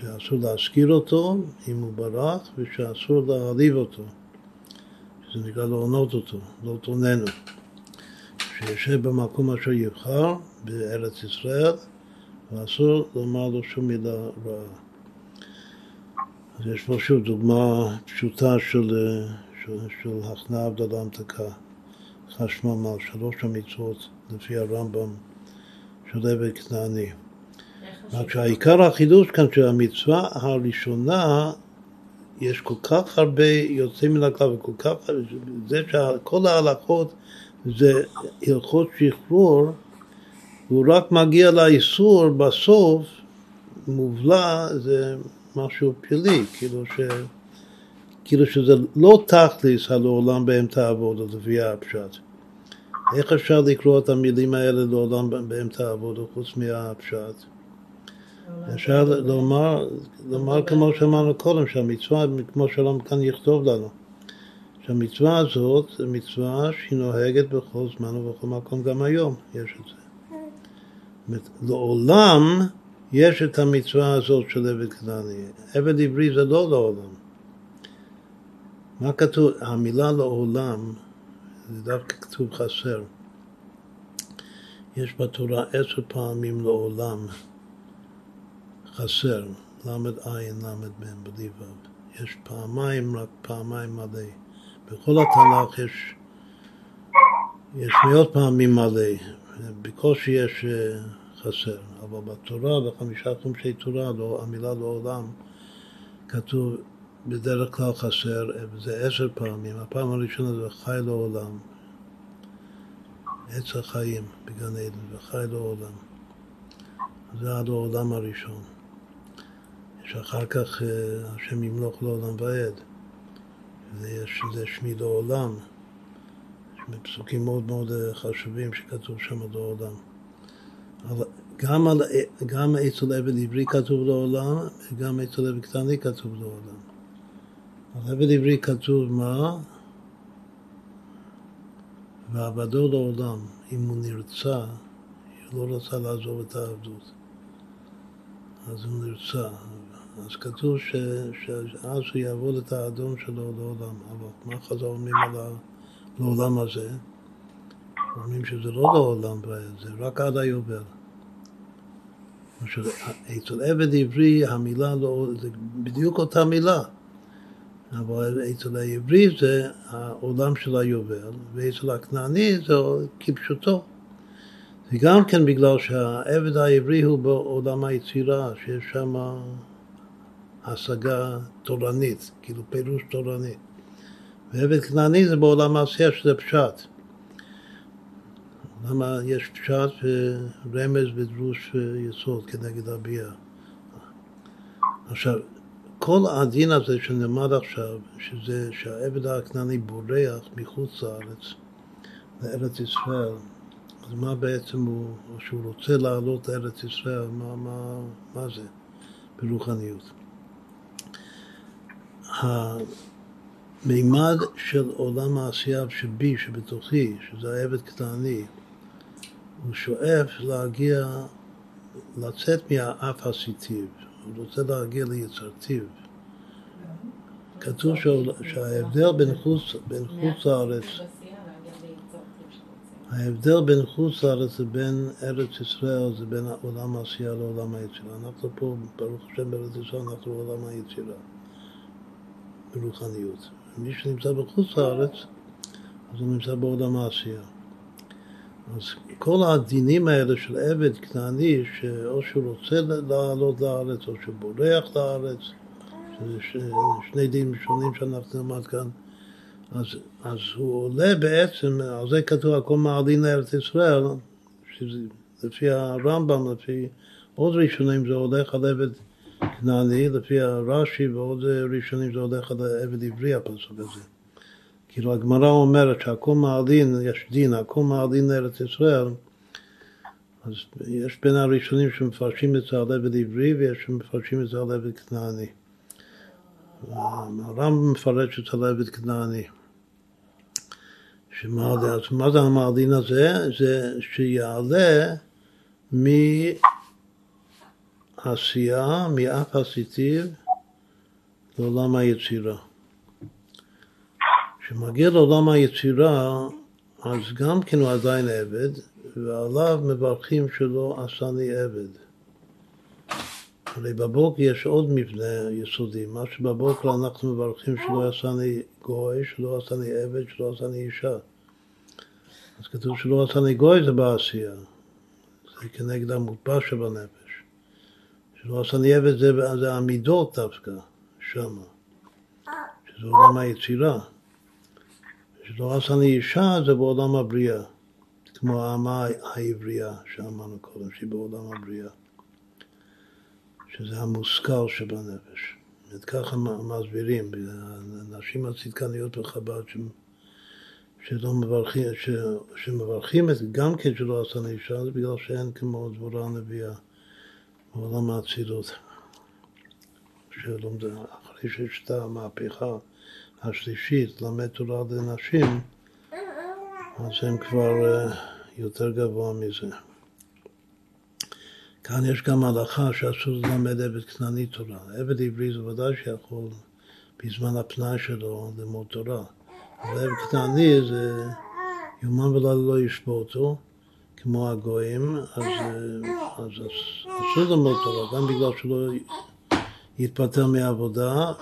שאסור להזכיר אותו אם הוא ברח, ושאסור להעליב אותו, שזה נקרא להונות אותו, לא תוננו. שיושב במקום אשר יבחר בארץ ישראל, ואסור לומר לו שום מילה רעה. אז יש פה שוב דוגמה פשוטה של, של, של הכנעה הבדלה המתקה, חשמם על שלוש המצוות לפי הרמב"ם של עבד כנעני. רק שהעיקר החידוש כאן שהמצווה הראשונה יש כל כך הרבה יוצאים מן הכלל וכל כך, זה שכל ההלכות זה הלכות שחרור, הוא רק מגיע לאיסור בסוף, מובלע זה משהו פלילי, כאילו, ש, כאילו שזה לא תכליס הלעולם באמצע העבודה, לפי הפשט. איך אפשר לקרוא את המילים האלה לעולם באמצע העבודה חוץ מהפשט? אפשר לומר, לומר כמו שאמרנו קודם, שהמצווה, כמו שהרמב"ם כאן יכתוב לנו, שהמצווה הזאת זו מצווה שהיא נוהגת בכל זמן ובכל מקום גם היום, יש את זה. לעולם יש את המצווה הזאת של עבד כנעני. עבד עברי זה לא לעולם. מה כתוב? המילה לעולם, זה דווקא כתוב חסר. יש בתורה עשר פעמים לעולם. חסר, ל"ע, ל"ב, בלי. יש פעמיים, רק פעמיים מלא. בכל התנ"ך יש, יש מאות פעמים מלא, בקושי יש אה, חסר, אבל בתורה, בחמישה חומשי תורה, לא, המילה לעולם, כתוב בדרך כלל חסר, וזה עשר פעמים. הפעם הראשונה זה חי לעולם, עץ החיים בגן עדן, וחי לעולם. זה עד העולם הראשון. שאחר כך אה, השם ימלוך לעולם ועד. איזה שמי לעולם. יש פסוקים מאוד מאוד אה, חשובים שכתוב שם לעולם. אבל גם, על, גם אצל עבד עברי כתוב לעולם, וגם אצל עבד קטני כתוב לעולם. על עבד עברי כתוב מה? ועבדו לעולם, אם הוא נרצה, הוא לא רצה לעזוב את העבדות. אז הוא נרצה, אז כתוב ש, שאז הוא יעבוד את האדון שלו לעולם. אבל מה חז"ל אומרים על העולם הזה? אומרים שזה לא לעולם, זה רק עד היובל. אצל עבד עברי המילה לא, זה בדיוק אותה מילה. אבל אצל העברי זה העולם של היובל, ואצל הכנעני זה כפשוטו. זה גם כן בגלל שהעבד העברי הוא בעולם היצירה, שיש שם השגה תורנית, כאילו פירוש תורני. ועבד כנעני זה בעולם העשייה שזה פשט. למה יש פשט ורמז ודרוש יסוד כנגד הביאה. עכשיו, כל הדין הזה שנלמד עכשיו, שזה שהעבד הכנעני בורח מחוץ לארץ, לארץ ישראל, אז מה בעצם הוא, או שהוא רוצה לעלות לארץ ישראל, מה, מה, מה זה ברוחניות? המימד של עולם העשייה שבי, שבתוכי, שזה העבד כנעני, הוא שואף להגיע, לצאת מהאף הסיטיב, הוא רוצה להגיע ליצרתיו. כתוב שההבדל בין חוץ, בין חוץ לארץ, ההבדל בין חוץ לארץ לבין ארץ ישראל זה בין עולם העשייה לעולם היצירה. אנחנו פה, ברוך השם בארץ ישראל, אנחנו בעולם היצירה. ברוחניות. מי שנמצא בחוץ לארץ, אז הוא נמצא בעולם העשייה. אז כל הדינים האלה של עבד כנעני, שאו שהוא רוצה לעלות לארץ או שהוא בורח לארץ, שזה שני דינים שונים שאנחנו נלמד כאן, אז, אז הוא עולה בעצם, על זה כתוב הכל מעלין לארץ ישראל, שזה לפי הרמב"ם, לפי עוד ראשונים זה הולך על עבד כנעני, לפי הרש"י ועוד ראשונים זה הולך על עבד עברי הפסוק הזה. כאילו הגמרא אומרת שהכל מעלין, יש דין, הכל מעלין לארץ ישראל, אז יש בין הראשונים שמפרשים את זה על עבד עברי ויש שמפרשים את זה על עבד כנעני. הרמב"ם מפרש את על עבד כנעני, שמרדין, אז מה זה המרדין הזה? זה שיעלה מעשייה, מאף הסיטיב, לעולם היצירה. כשמגיע לעולם היצירה, אז גם כן הוא עדיין עבד, ועליו מברכים שלא עשני עבד. הרי בבוקר יש עוד מבנה יסודי, מה שבבוקר אנחנו מברכים שלא עשני גוי, שלא עשני עבד, שלא עשני אישה. אז כתוב שלא עשני גוי זה בעשייה, זה כנגד המוטבע שבנפש. שלא עשני עבד זה, זה המידות דווקא, שמה, שזה עולם היצירה. שלא עשני אישה זה בעולם הבריאה, כמו האמה העברייה שאמרנו קודם, שהיא בעולם הבריאה. שזה המושכל שבנפש. את ככה מסבירים, הנשים הצדקניות בחב"ד שלא מברכים, ש, שמברכים את גם כן שלא עשה אישה, זה בגלל שאין כמו דבורה הנביאה בעולם האצילות. אחרי שיש את המהפכה השלישית, למד תורה לנשים, אז הם כבר אה, יותר גבוה מזה. כאן יש גם הלכה שאסור ללמד עבד כנעני תורה. עבד עברי זה ודאי שיכול בזמן הפנאי שלו ללמוד תורה. אבל עבד כנעני זה יומן ולילה לא ישבותו, כמו הגויים, אז, אז אסור ללמוד תורה, גם בגלל שלא יתפטר מעבודה,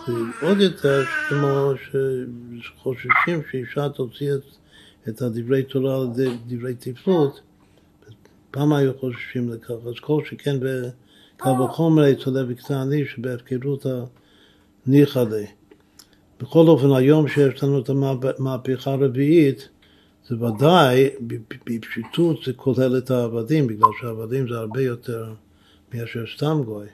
ועוד יותר כמו שחוששים שאישה תוציא את, את הדברי תורה לדברי תפלות, פעם היו חוששים לכך, אז כל שכן בקו וחומר אצל וקטני שבהפקרות הניחא לי. בכל אופן, היום שיש לנו את המהפכה הרביעית, זה ודאי, בפשיטות זה כולל את העבדים, בגלל שהעבדים זה הרבה יותר מאשר סתם גוי.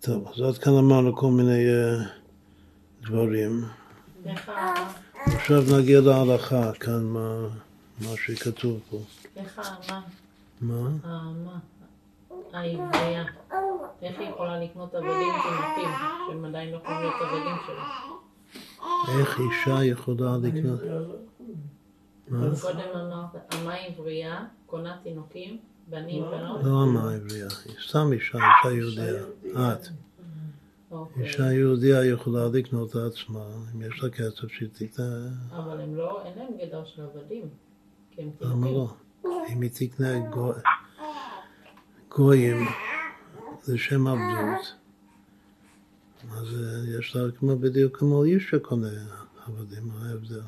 טוב, אז עד כאן אמרנו כל מיני uh, דברים. עכשיו נגיע להלכה, כאן מה, מה שכתוב פה. האמה? מה? העברייה. איך היא יכולה לקנות עבדים תינוקים, שהם עדיין לא יכולים להיות עבדים שלה? איך אישה יכולה לקנות? קודם אמרת, אמה עברייה, קונה תינוקים, בנים בנות. לא אמה עברייה, היא סתם אישה, אישה יהודיה. את. אוקיי. אישה יהודיה יכולה לקנות לעצמה, אם יש לה כסף שהיא תקנה, אבל הם לא, אין להם גדר של עבדים. כי הם למה. לא? אם היא תקנה גו- גויים לשם עבדות, אז יש לה כמו בדיוק כמו איש שקונה עבדים, מה ההבדל?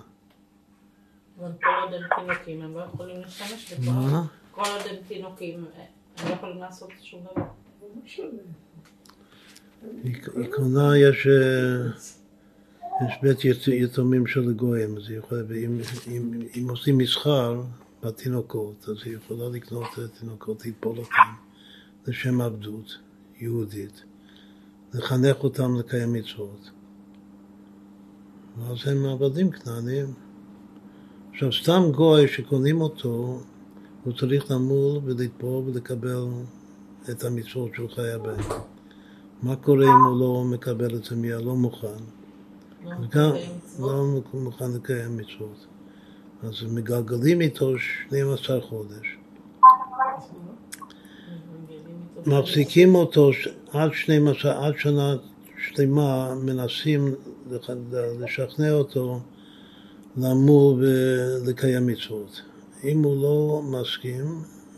אבל כל עוד הם תינוקים, הם לא יכולים להשתמש בכל... מה? כל עוד הם תינוקים, הם לא יכולים לעשות שום דבר. היא היא קונה, יש, אה, יש בית ית- יתומים של גויים, אז היא יכולה, ואם אם, אם עושים מסחר בתינוקות, אז היא יכולה לקנות אה, תינוקות, לטפול אותם לשם עבדות יהודית, לחנך אותם לקיים מצוות. ואז הם עבדים כנעניים. עכשיו, סתם גוי שקונים אותו, הוא צריך למול ולטפול ולקבל את המצוות של חיי הבן. מה קורה אם הוא לא מקבל את זה מיד, לא מוכן? לא גם מקיים מצוות. לא מוכן לקיים מצוות. אז מגלגלים איתו 12 חודש. מגלים איתו מחזיקים אותו עד 12, עד שנה שלמה, מנסים לשכנע אותו לאמור ולקיים מצוות. אם הוא לא מסכים,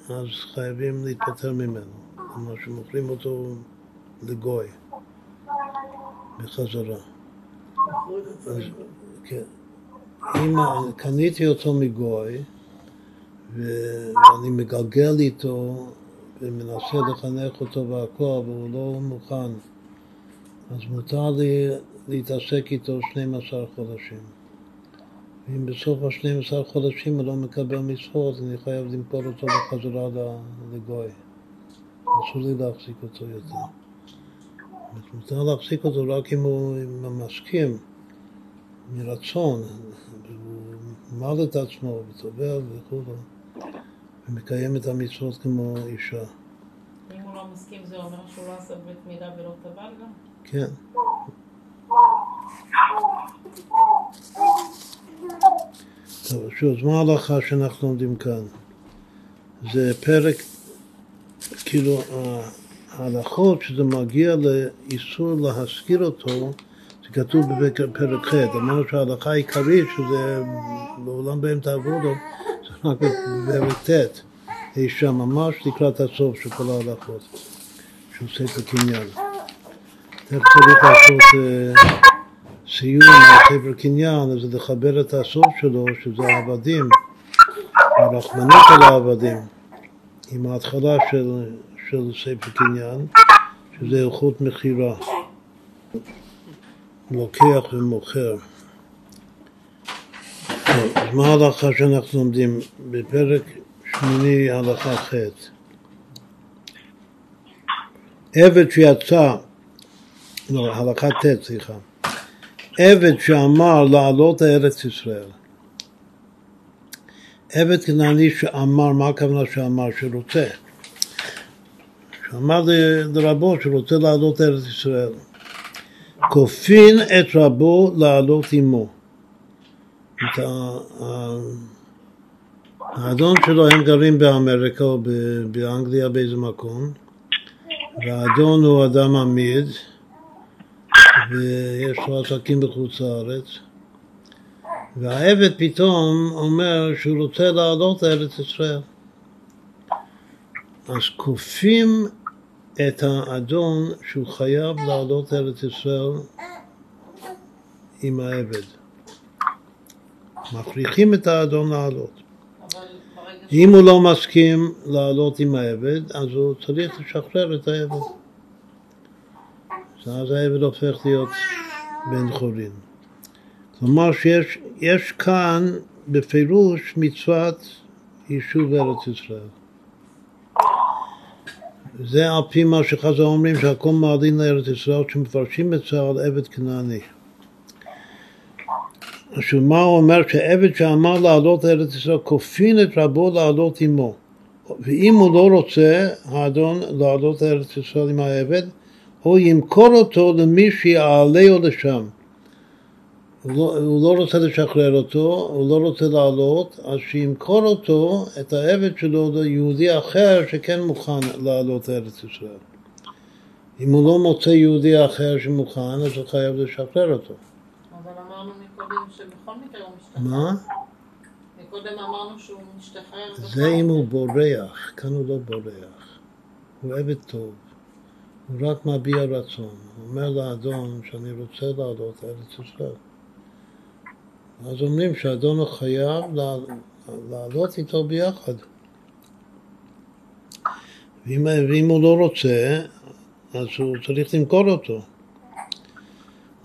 אז חייבים להתפטר ממנו. כלומר שמוכרים אותו לגוי בחזרה. אז, כן. אם קניתי אותו מגוי ואני מגלגל איתו ומנסה לחנך אותו והכל והוא לא מוכן אז מותר לי להתעסק איתו 12 חודשים. ואם בסוף ה-12 חודשים הוא לא מקבל מצוות, אני חייב למכור אותו בחזרה לגוי. אסור לי להחזיק אותו יותר. אז מותר להחזיק אותו רק אם הוא הוא מסכים, מרצון, והוא מל את עצמו וטובל וכו', ומקיים את המצוות כמו אישה. אם הוא לא מסכים זה אומר שהוא לא עשה בית מידה ולא טבל גם? כן. טוב, שוב, אז מה ההלכה שאנחנו לומדים כאן? זה פרק, כאילו, ההלכות שזה מגיע לאיסור להשכיר אותו, זה כתוב בפרק ח', אמרנו שההלכה העיקרית שזה לעולם בהם תעבודו, זה רק בפרק ט', אי שם ממש לקראת הסוף של כל ההלכות, של ספר קניין. תכף צריך לעשות uh, סיום ספר קניין, אז לחבר את הסוף שלו, שזה העבדים, הרחמנות על העבדים, עם ההתחלה של, של ספר קניין, שזה איכות מכירה, לוקח ומוכר. אז מה ההלכה שאנחנו לומדים? בפרק שמיני הלכה ח' עבד שיצא, לא, הלכה ט', סליחה, עבד שאמר לעלות לארץ ישראל. עבד כנעני שאמר, מה הכוונה שאמר? שרוצה. שאמר לרבו שרוצה לעלות לארץ ישראל. כופין את רבו לעלות עמו. את האדון שלו, הם גרים באמריקה או באנגליה באיזה מקום, והאדון הוא אדם עמיד, ויש לו עסקים בחוץ לארץ, והעבד פתאום אומר שהוא רוצה לעלות לארץ ישראל. אז כופים את האדון שהוא חייב לעלות לארץ ישראל עם העבד. מכריחים את האדון לעלות. אם הוא לא מסכים לעלות עם העבד, אז הוא צריך לשחרר את העבד. אז העבד הופך להיות בן חורין. כלומר שיש יש כאן בפירוש מצוות יישוב ארץ ישראל. זה על פי מה שחז"ל אומרים שהכל מעלין לארץ ישראל, שמפרשים את זה על עבד כנעני. עכשיו מה הוא אומר? שעבד שאמר לעלות לארץ ישראל, כופין את רבו לעלות עמו. ואם הוא לא רוצה, האדון, לעלות לארץ ישראל עם העבד, הוא ימכור אותו למי שיעלהו לשם. לא, הוא לא רוצה לשחרר אותו, הוא לא רוצה לעלות, אז שימכור אותו, את העבד שלו, ליהודי אחר שכן מוכן לעלות לארץ ישראל. אם הוא לא מוצא יהודי אחר שמוכן, אז הוא חייב לשחרר אותו. אבל אמרנו מקודם שבכל מקרה הוא משתחרר. מה? מקודם אמרנו שהוא משתחרר. זה אם הוא בורח, כאן הוא לא בורח. הוא עבד טוב. הוא רק מביע רצון. הוא אומר לאדון שאני רוצה לעלות לארץ ישראל. אז אומרים שהאדון הוא חייב לעל- לעלות איתו ביחד. ואם, ואם הוא לא רוצה, אז הוא צריך למכור אותו.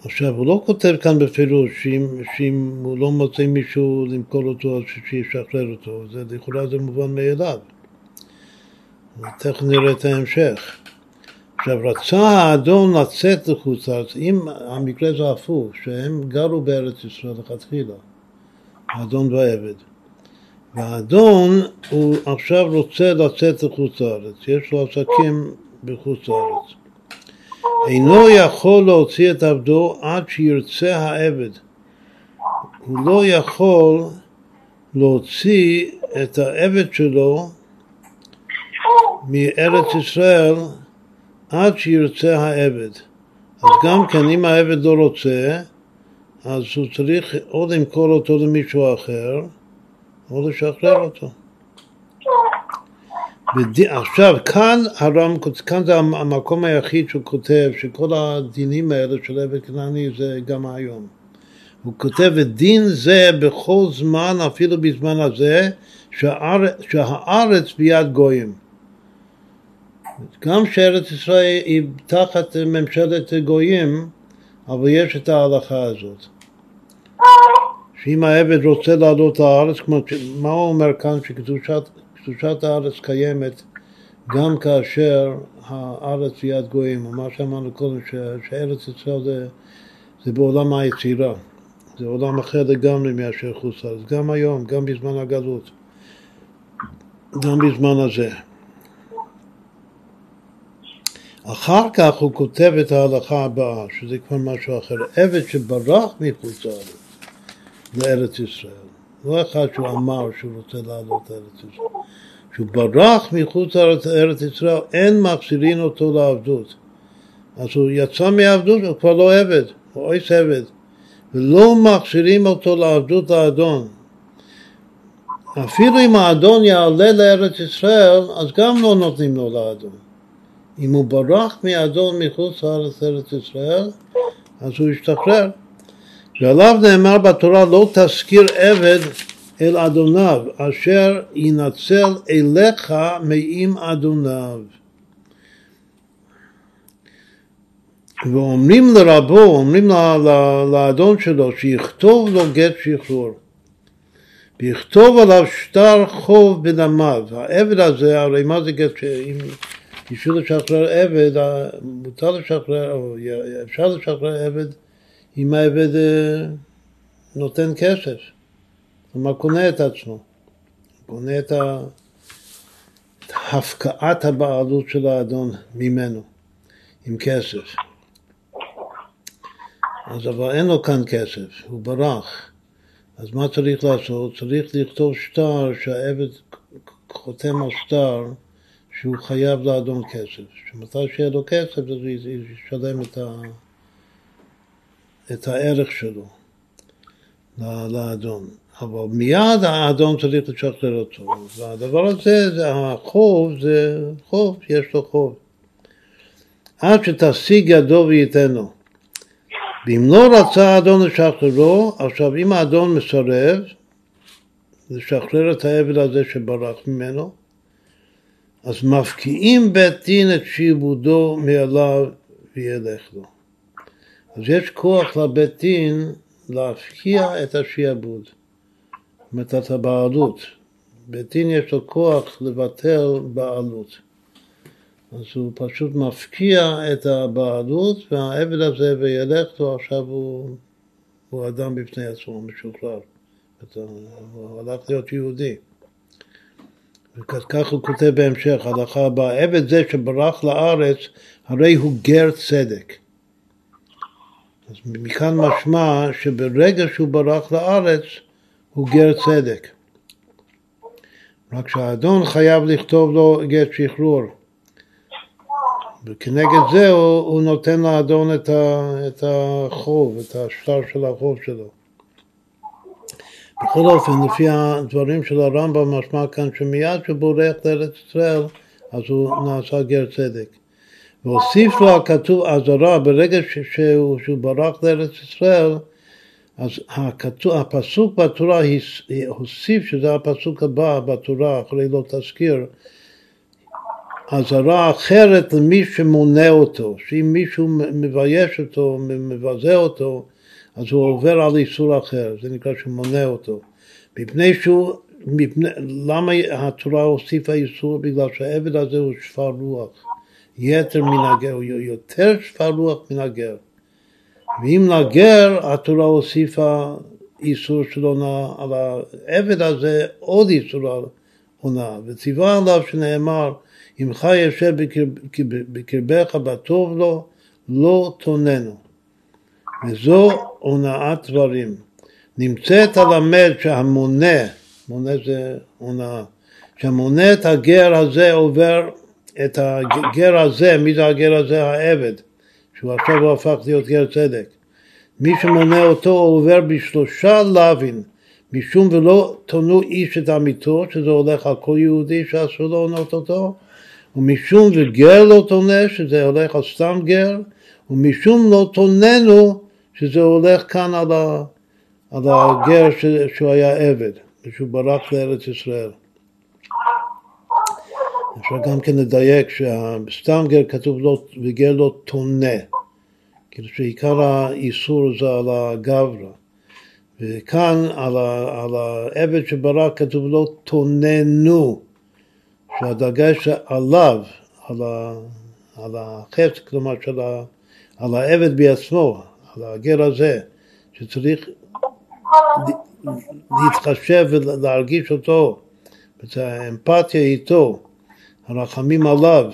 עכשיו, הוא לא כותב כאן בפירוש שאם, שאם הוא לא מוצא מישהו למכור אותו, אז שישחרר אותו. זה, לכאורה זה מובן מאליו. תכף נראה את ההמשך. עכשיו, רצה האדון לצאת לחוץ לארץ, אם המקרה זה הפוך, שהם גרו בארץ ישראל לכתחילה, האדון והעבד. והאדון הוא עכשיו רוצה לצאת לחוץ לארץ, יש לו עסקים בחוץ לארץ. אינו יכול להוציא את עבדו עד שירצה העבד. הוא לא יכול להוציא את העבד שלו מארץ ישראל עד שירצה העבד. אז גם כן, אם העבד לא רוצה, אז הוא צריך או למכור אותו למישהו אחר, או לשחרר אותו. עכשיו, כאן הרם, כאן זה המקום היחיד שהוא כותב שכל הדינים האלה של עבד כנעני זה גם היום. הוא כותב, ודין זה בכל זמן, אפילו בזמן הזה, שהארץ, שהארץ ביד גויים. גם שארץ ישראל היא תחת ממשלת גויים, אבל יש את ההלכה הזאת. שאם העבד רוצה לעלות לארץ, מה הוא אומר כאן? שקדושת קדושת הארץ קיימת גם כאשר הארץ ביד גויים, או מה שאמרנו קודם, שארץ ישראל זה, זה בעולם היצירה, זה עולם אחר לגמרי מאשר חוץ לארץ, גם היום, גם בזמן הגלות, גם בזמן הזה. אחר כך הוא כותב את ההלכה הבאה, שזה כבר משהו אחר. עבד שברח מחוץ לארץ, לארץ ישראל, לא אחד שהוא אמר שהוא רוצה לעלות לארץ ישראל. כשהוא ברח מחוץ לארץ ישראל, אין מחזירין אותו לעבדות. אז הוא יצא מעבדות, הוא כבר לא עבד, הוא אויס עבד. ולא מחזירים אותו לעבדות האדון. אפילו אם האדון יעלה לארץ ישראל, אז גם לא נותנים לו לאדון. אם הוא ברח מאדון מחוץ לארץ ארץ ישראל, אז הוא ישתחרר. ועליו נאמר בתורה לא תזכיר עבד אל אדוניו, אשר ינצל אליך מעם אדוניו. ואומרים לרבו, אומרים לאדון שלו, שיכתוב לו גט שחרור. ויכתוב עליו שטר חוב בדמיו. העבד הזה, הרי מה זה גט, אם בשביל לשחרר עבד, מותר לשחרר, או אפשר לשחרר עבד אם העבד אה, נותן כסף. כלומר, קונה את עצמו, קונה את הפקעת הבעלות של האדון ממנו, עם כסף. אז אבל אין לו כאן כסף, הוא ברח. אז מה צריך לעשות? צריך לכתוב שטר שהעבד חותם על שטר שהוא חייב לאדון כסף. שמתי שיהיה לו כסף אז הוא ישלם את, ה... את הערך שלו לאדון. אבל מיד האדון צריך לשחרר אותו. והדבר הזה, זה החוב, זה חוב, יש לו חוב. עד שתשיג ידו וייתנו. ואם לא רצה האדון לשחררו, עכשיו אם האדון מסרב לשחרר את העבד הזה שברח ממנו, אז מפקיעים בית דין את שיבודו מעליו וילך לו. אז יש כוח לבית דין להפקיע את השיעבוד, זאת אומרת את הבעלות. בית דין יש לו כוח לבטל בעלות. אז הוא פשוט מפקיע את הבעלות והעבד הזה וילך לו עכשיו הוא, הוא אדם בפני עצמו, משוחרר. הוא הלך להיות יהודי. וכך הוא כותב בהמשך, הלכה הבאה, עבד זה שברח לארץ, הרי הוא גר צדק. אז מכאן משמע שברגע שהוא ברח לארץ, הוא גר צדק. רק שהאדון חייב לכתוב לו גט שחרור. וכנגד זה הוא, הוא נותן לאדון את, ה, את החוב, את השטר של החוב שלו. בכל אופן, לפי הדברים של הרמב"ם, משמע כאן שמיד שהוא בורח לארץ ישראל, אז הוא נעשה גר צדק. והוסיף לו הכתוב אזהרה, ברגע שהוא, שהוא ברח לארץ ישראל, אז הכתוב, הפסוק בתורה הוסיף, שזה הפסוק הבא בתורה, אחרי לא תזכיר, אזהרה אחרת למי שמונה אותו, שאם מישהו מבייש אותו, מבזה אותו, אז הוא עובר על איסור אחר, זה נקרא שהוא מונה אותו. מפני שהוא, מפני, למה התורה הוסיפה איסור? בגלל שהעבד הזה הוא שפר רוח, יתר מן הגר, הוא יותר שפר רוח מן הגר. ואם לגר, התורה הוסיפה איסור של הונאה, על העבד הזה עוד איסור על הונאה, וציווה עליו שנאמר חי יושב בקרבך בטוב לו, לא תוננו. וזו הונאת דברים. נמצאת הלמד שהמונה, מונה זה הונאה, שהמונה את הגר הזה עובר, את הגר הזה, מי זה הגר הזה? העבד, שהוא עכשיו הוא הפך להיות גר צדק. מי שמונה אותו עובר בשלושה לאווין, משום ולא תונו איש את עמיתו, שזה הולך על כל יהודי שאסור לו עונות אותו, ומשום וגר לא תונה, שזה הולך על סתם גר, ומשום לא תוננו, שזה הולך כאן על, ה, על הגר ש, שהוא היה עבד, ושהוא ברח לארץ ישראל. אפשר גם כן לדייק שבסתם גר כתוב לא, וגר לא תונה, כאילו שעיקר האיסור זה על הגברא. וכאן על, על העבד שברח כתוב לא תוננו. שהדגש עליו, על, ה, על החפץ, כלומר של ה, על העבד בעצמו, על הגר הזה, שצריך להתחשב ולהרגיש אותו, את האמפתיה איתו, הרחמים עליו,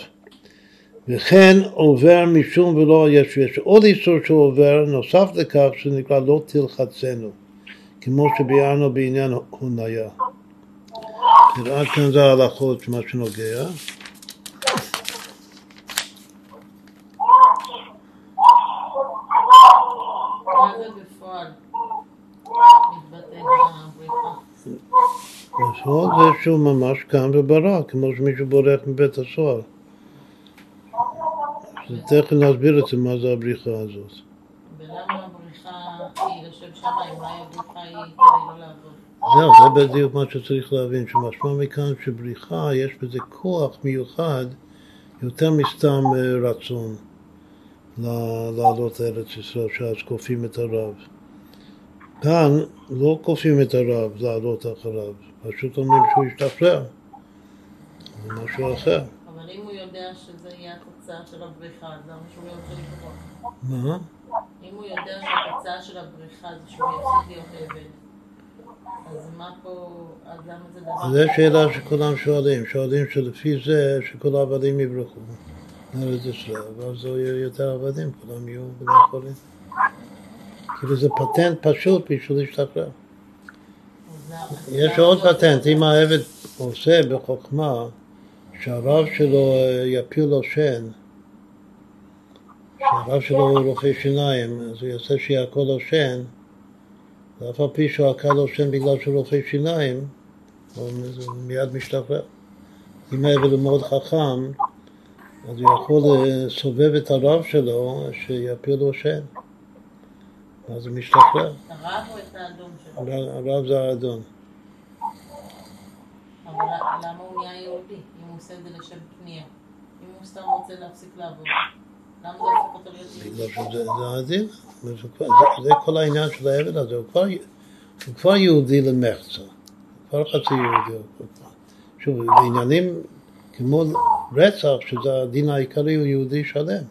וכן עובר משום ולא יש, יש עוד איסור שעובר, נוסף לכך, שנקרא לא תלחצנו. כמו שביארנו בעניין הוניה. עד כאן זה ההלכות, מה שנוגע. מה זה בפועל? מתבטא בבריחה. נכון, זה שהוא ממש קם וברא, כמו שמישהו בורח מבית הסוהר. אז תכף נסביר את זה, מה זה הבריחה הזאת. ולמה הבריחה היא לשם שמיים? אולי הבריחה היא כדי לא לעבוד. זהו, זה בדיוק מה שצריך להבין, שמשמע מכאן שבריחה יש בזה כוח מיוחד יותר מסתם אה, רצון לעלות לארץ ישראל, שאז כופים את הרב. כאן לא כופים את הרב לעלות אחריו, פשוט אומרים שהוא ישתחרר. זה משהו אחר. אבל אם הוא יודע שזה יהיה התוצאה של הבריחה, אז למה שהוא לא ירצה לברוח? מה? אם הוא יודע שהתוצאה של הבריחה זה שהוא יפסיק להיות עבד, אז מה פה, אז למה זה דבר... זו שאלה שכולם שואלים, שואלים שלפי זה שכל העבדים יברחו לארץ ישראל, ואז לא יהיו יותר עבדים, כולם יהיו בני חולים. כאילו זה פטנט פשוט בשביל להשתחרר. יש עוד פטנט, אם העבד עושה בחוכמה שהרב שלו אה, יפיל לו שן, שהרב שלו הוא רופא שיניים, אז הוא יעשה שיעקור לו שן, ואף על פי שהוא עקר לו שן בגלל שהוא רופא שיניים, הוא מיד משתחרר. אם העבד הוא מאוד חכם, אז הוא יכול לסובב את הרב שלו שיפיל לו שן, אז הוא משתחרר. הרב או את האדום שלו? הרב זה האדון. אבל למה הוא נהיה יהודי, אם הוא עושה את זה לשם קנייה? אם הוא סתם רוצה להפסיק לעבוד, למה זה הופך אותו להיות יהודי? זה כל העניין של העבד הזה, הוא כבר, יהודי למחצה, כבר חצי יהודי. שוב, בעניינים כמו רצח, שזה הדין העיקרי, הוא יהודי שלם.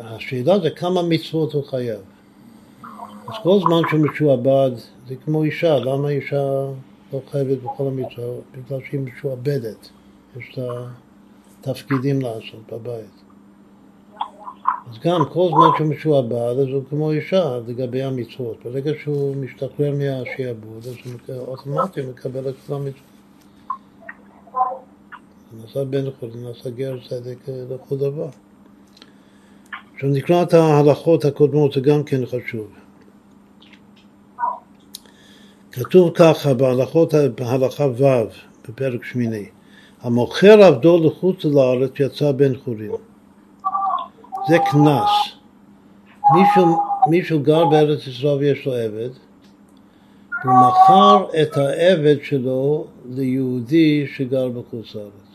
השאלה זה כמה מצוות הוא חייב. אז כל זמן שהוא משועבד, זה כמו אישה, למה אישה לא חייבת בכל המצוות? בגלל שהיא משועבדת, יש לה תפקידים לעשות בבית. אז גם כל זמן שהוא משועבד, אז הוא כמו אישה לגבי המצוות. ברגע שהוא משתחרר מהשעבוד, אז הוא אוטומטית מקבל את כל המצוות. נעשה בן זה נעשה גר צדק לכל דבר. עכשיו נקרא את ההלכות הקודמות, זה גם כן חשוב. כתוב ככה בהלכות, בהלכה ו' בפרק שמיני המוכר עבדו לחוץ לארץ יצא בן חורין. זה קנס. מישהו, מישהו גר בארץ ישראל ויש לו עבד, והוא מכר את העבד שלו ליהודי שגר בחוץ לארץ.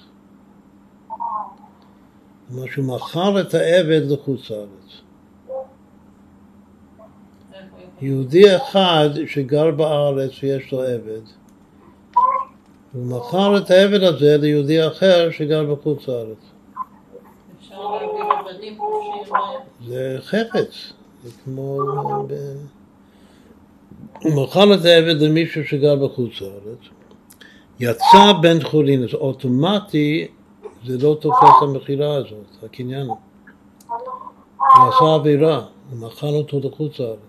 כלומר שהוא מכר את העבד לחוץ לארץ. יהודי אחד שגר בארץ ויש לו עבד, הוא מכר את העבד הזה ליהודי אחר שגר בחוץ לארץ. זה חפץ, זה כמו... הוא מכר את העבד למישהו שגר בחוץ לארץ, יצא בן חורין, אז אוטומטי זה לא תופס המכירה הזאת, הקניין. הוא עשה עבירה, הוא מכר אותו לחוץ לארץ.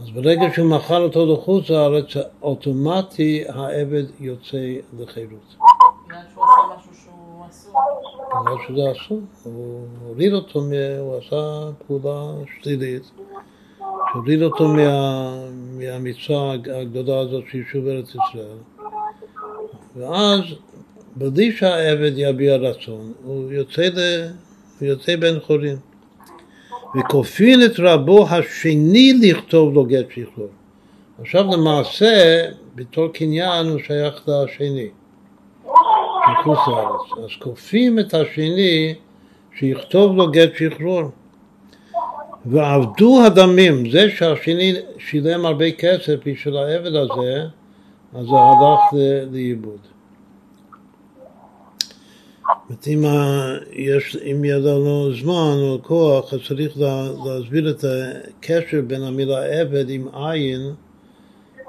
אז ברגע שהוא מכר אותו לחוץ לארץ, אוטומטי העבד יוצא לחירות. בגלל שהוא עשה משהו שהוא אסור. בגלל שזה אסור, הוא הוריד אותו, הוא עשה פעולה שלילית, שהוריד אותו מה, מהמצווה הגדולה הזאת של יישוב ארץ ישראל, ואז בלי שהעבד יביע רצון, הוא יוצא, ל, הוא יוצא בן חורין. וכופין את רבו השני לכתוב לו גט שחרור. עכשיו למעשה, בתור קניין הוא שייך לשני. מחוץ לארץ. אז כופים את השני שיכתוב לו גט שחרור. ועבדו הדמים, זה שהשני שילם הרבה כסף בשביל העבד הזה, אז זה הלך לאיבוד. זאת אומרת, אם, יהיה לנו זמן או כוח, אז צריך לה, להסביר את הקשר בין המילה עבד עם עין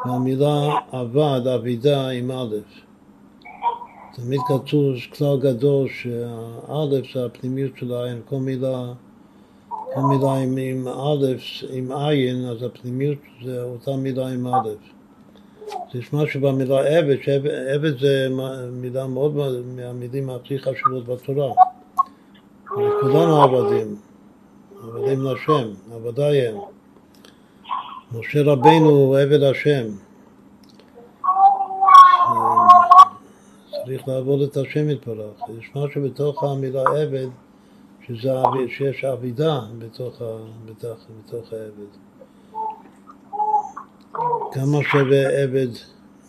והמילה עבד, אבידה עם א'. תמיד כתוב כלל גדול שהאלף זה הפנימיות של העין, כל מילה כל מילה עם, עם א', עם עין, אז הפנימיות זה אותה מילה עם א'. יש משהו במילה עבד, שעבד זה מילה מאוד מהמילים הכי חשובות בתורה. כולנו עבדים, עבדים לשם, עבדיי הם. משה רבנו הוא עבד השם. צריך לעבוד את השם יתברך. יש משהו בתוך המילה עבד, שזה, שיש אבידה בתוך, בתוך, בתוך העבד. כמה שווה עבד,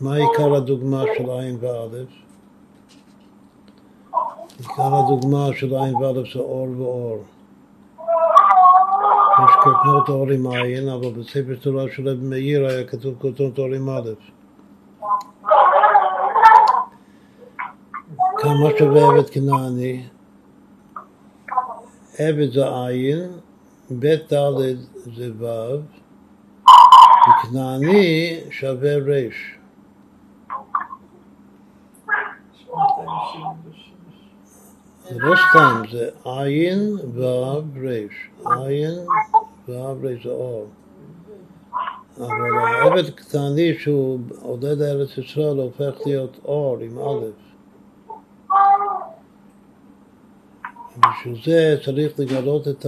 מה עיקר הדוגמה של עין ואלף? עיקר הדוגמה של עין ואלף זה אור ואור. יש קוטנות אור עם עין, אבל בספר תורה של אבן מאיר היה כתוב קוטנות אור עם א'. כמה שווה עבד כנעני? עבד זה עין, בית ד' זה ו', וכנעני שווה ר'. זה לא סתם, זה עין ו' ר', עין ו' ר' זה אור. אבל העבד קטני שהוא עודד ארץ ישראל הופך להיות אור עם א'. בשביל זה צריך לגלות את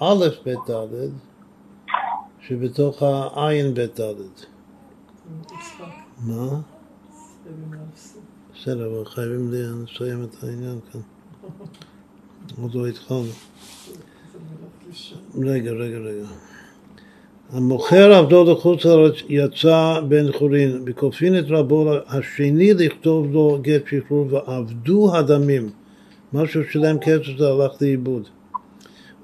האלף בית ד' שבתוך העין בית ד'. מה? בסדר, אבל חייבים לסיים את העניין כאן. עוד לא התחלנו. רגע, רגע, רגע. המוכר עבדו לחוץ לארץ יצא בן חורין, וכופין את רבו השני לכתוב לו גט שחרור ועבדו הדמים. מה שהוא שילם כסף זה הלך לאיבוד.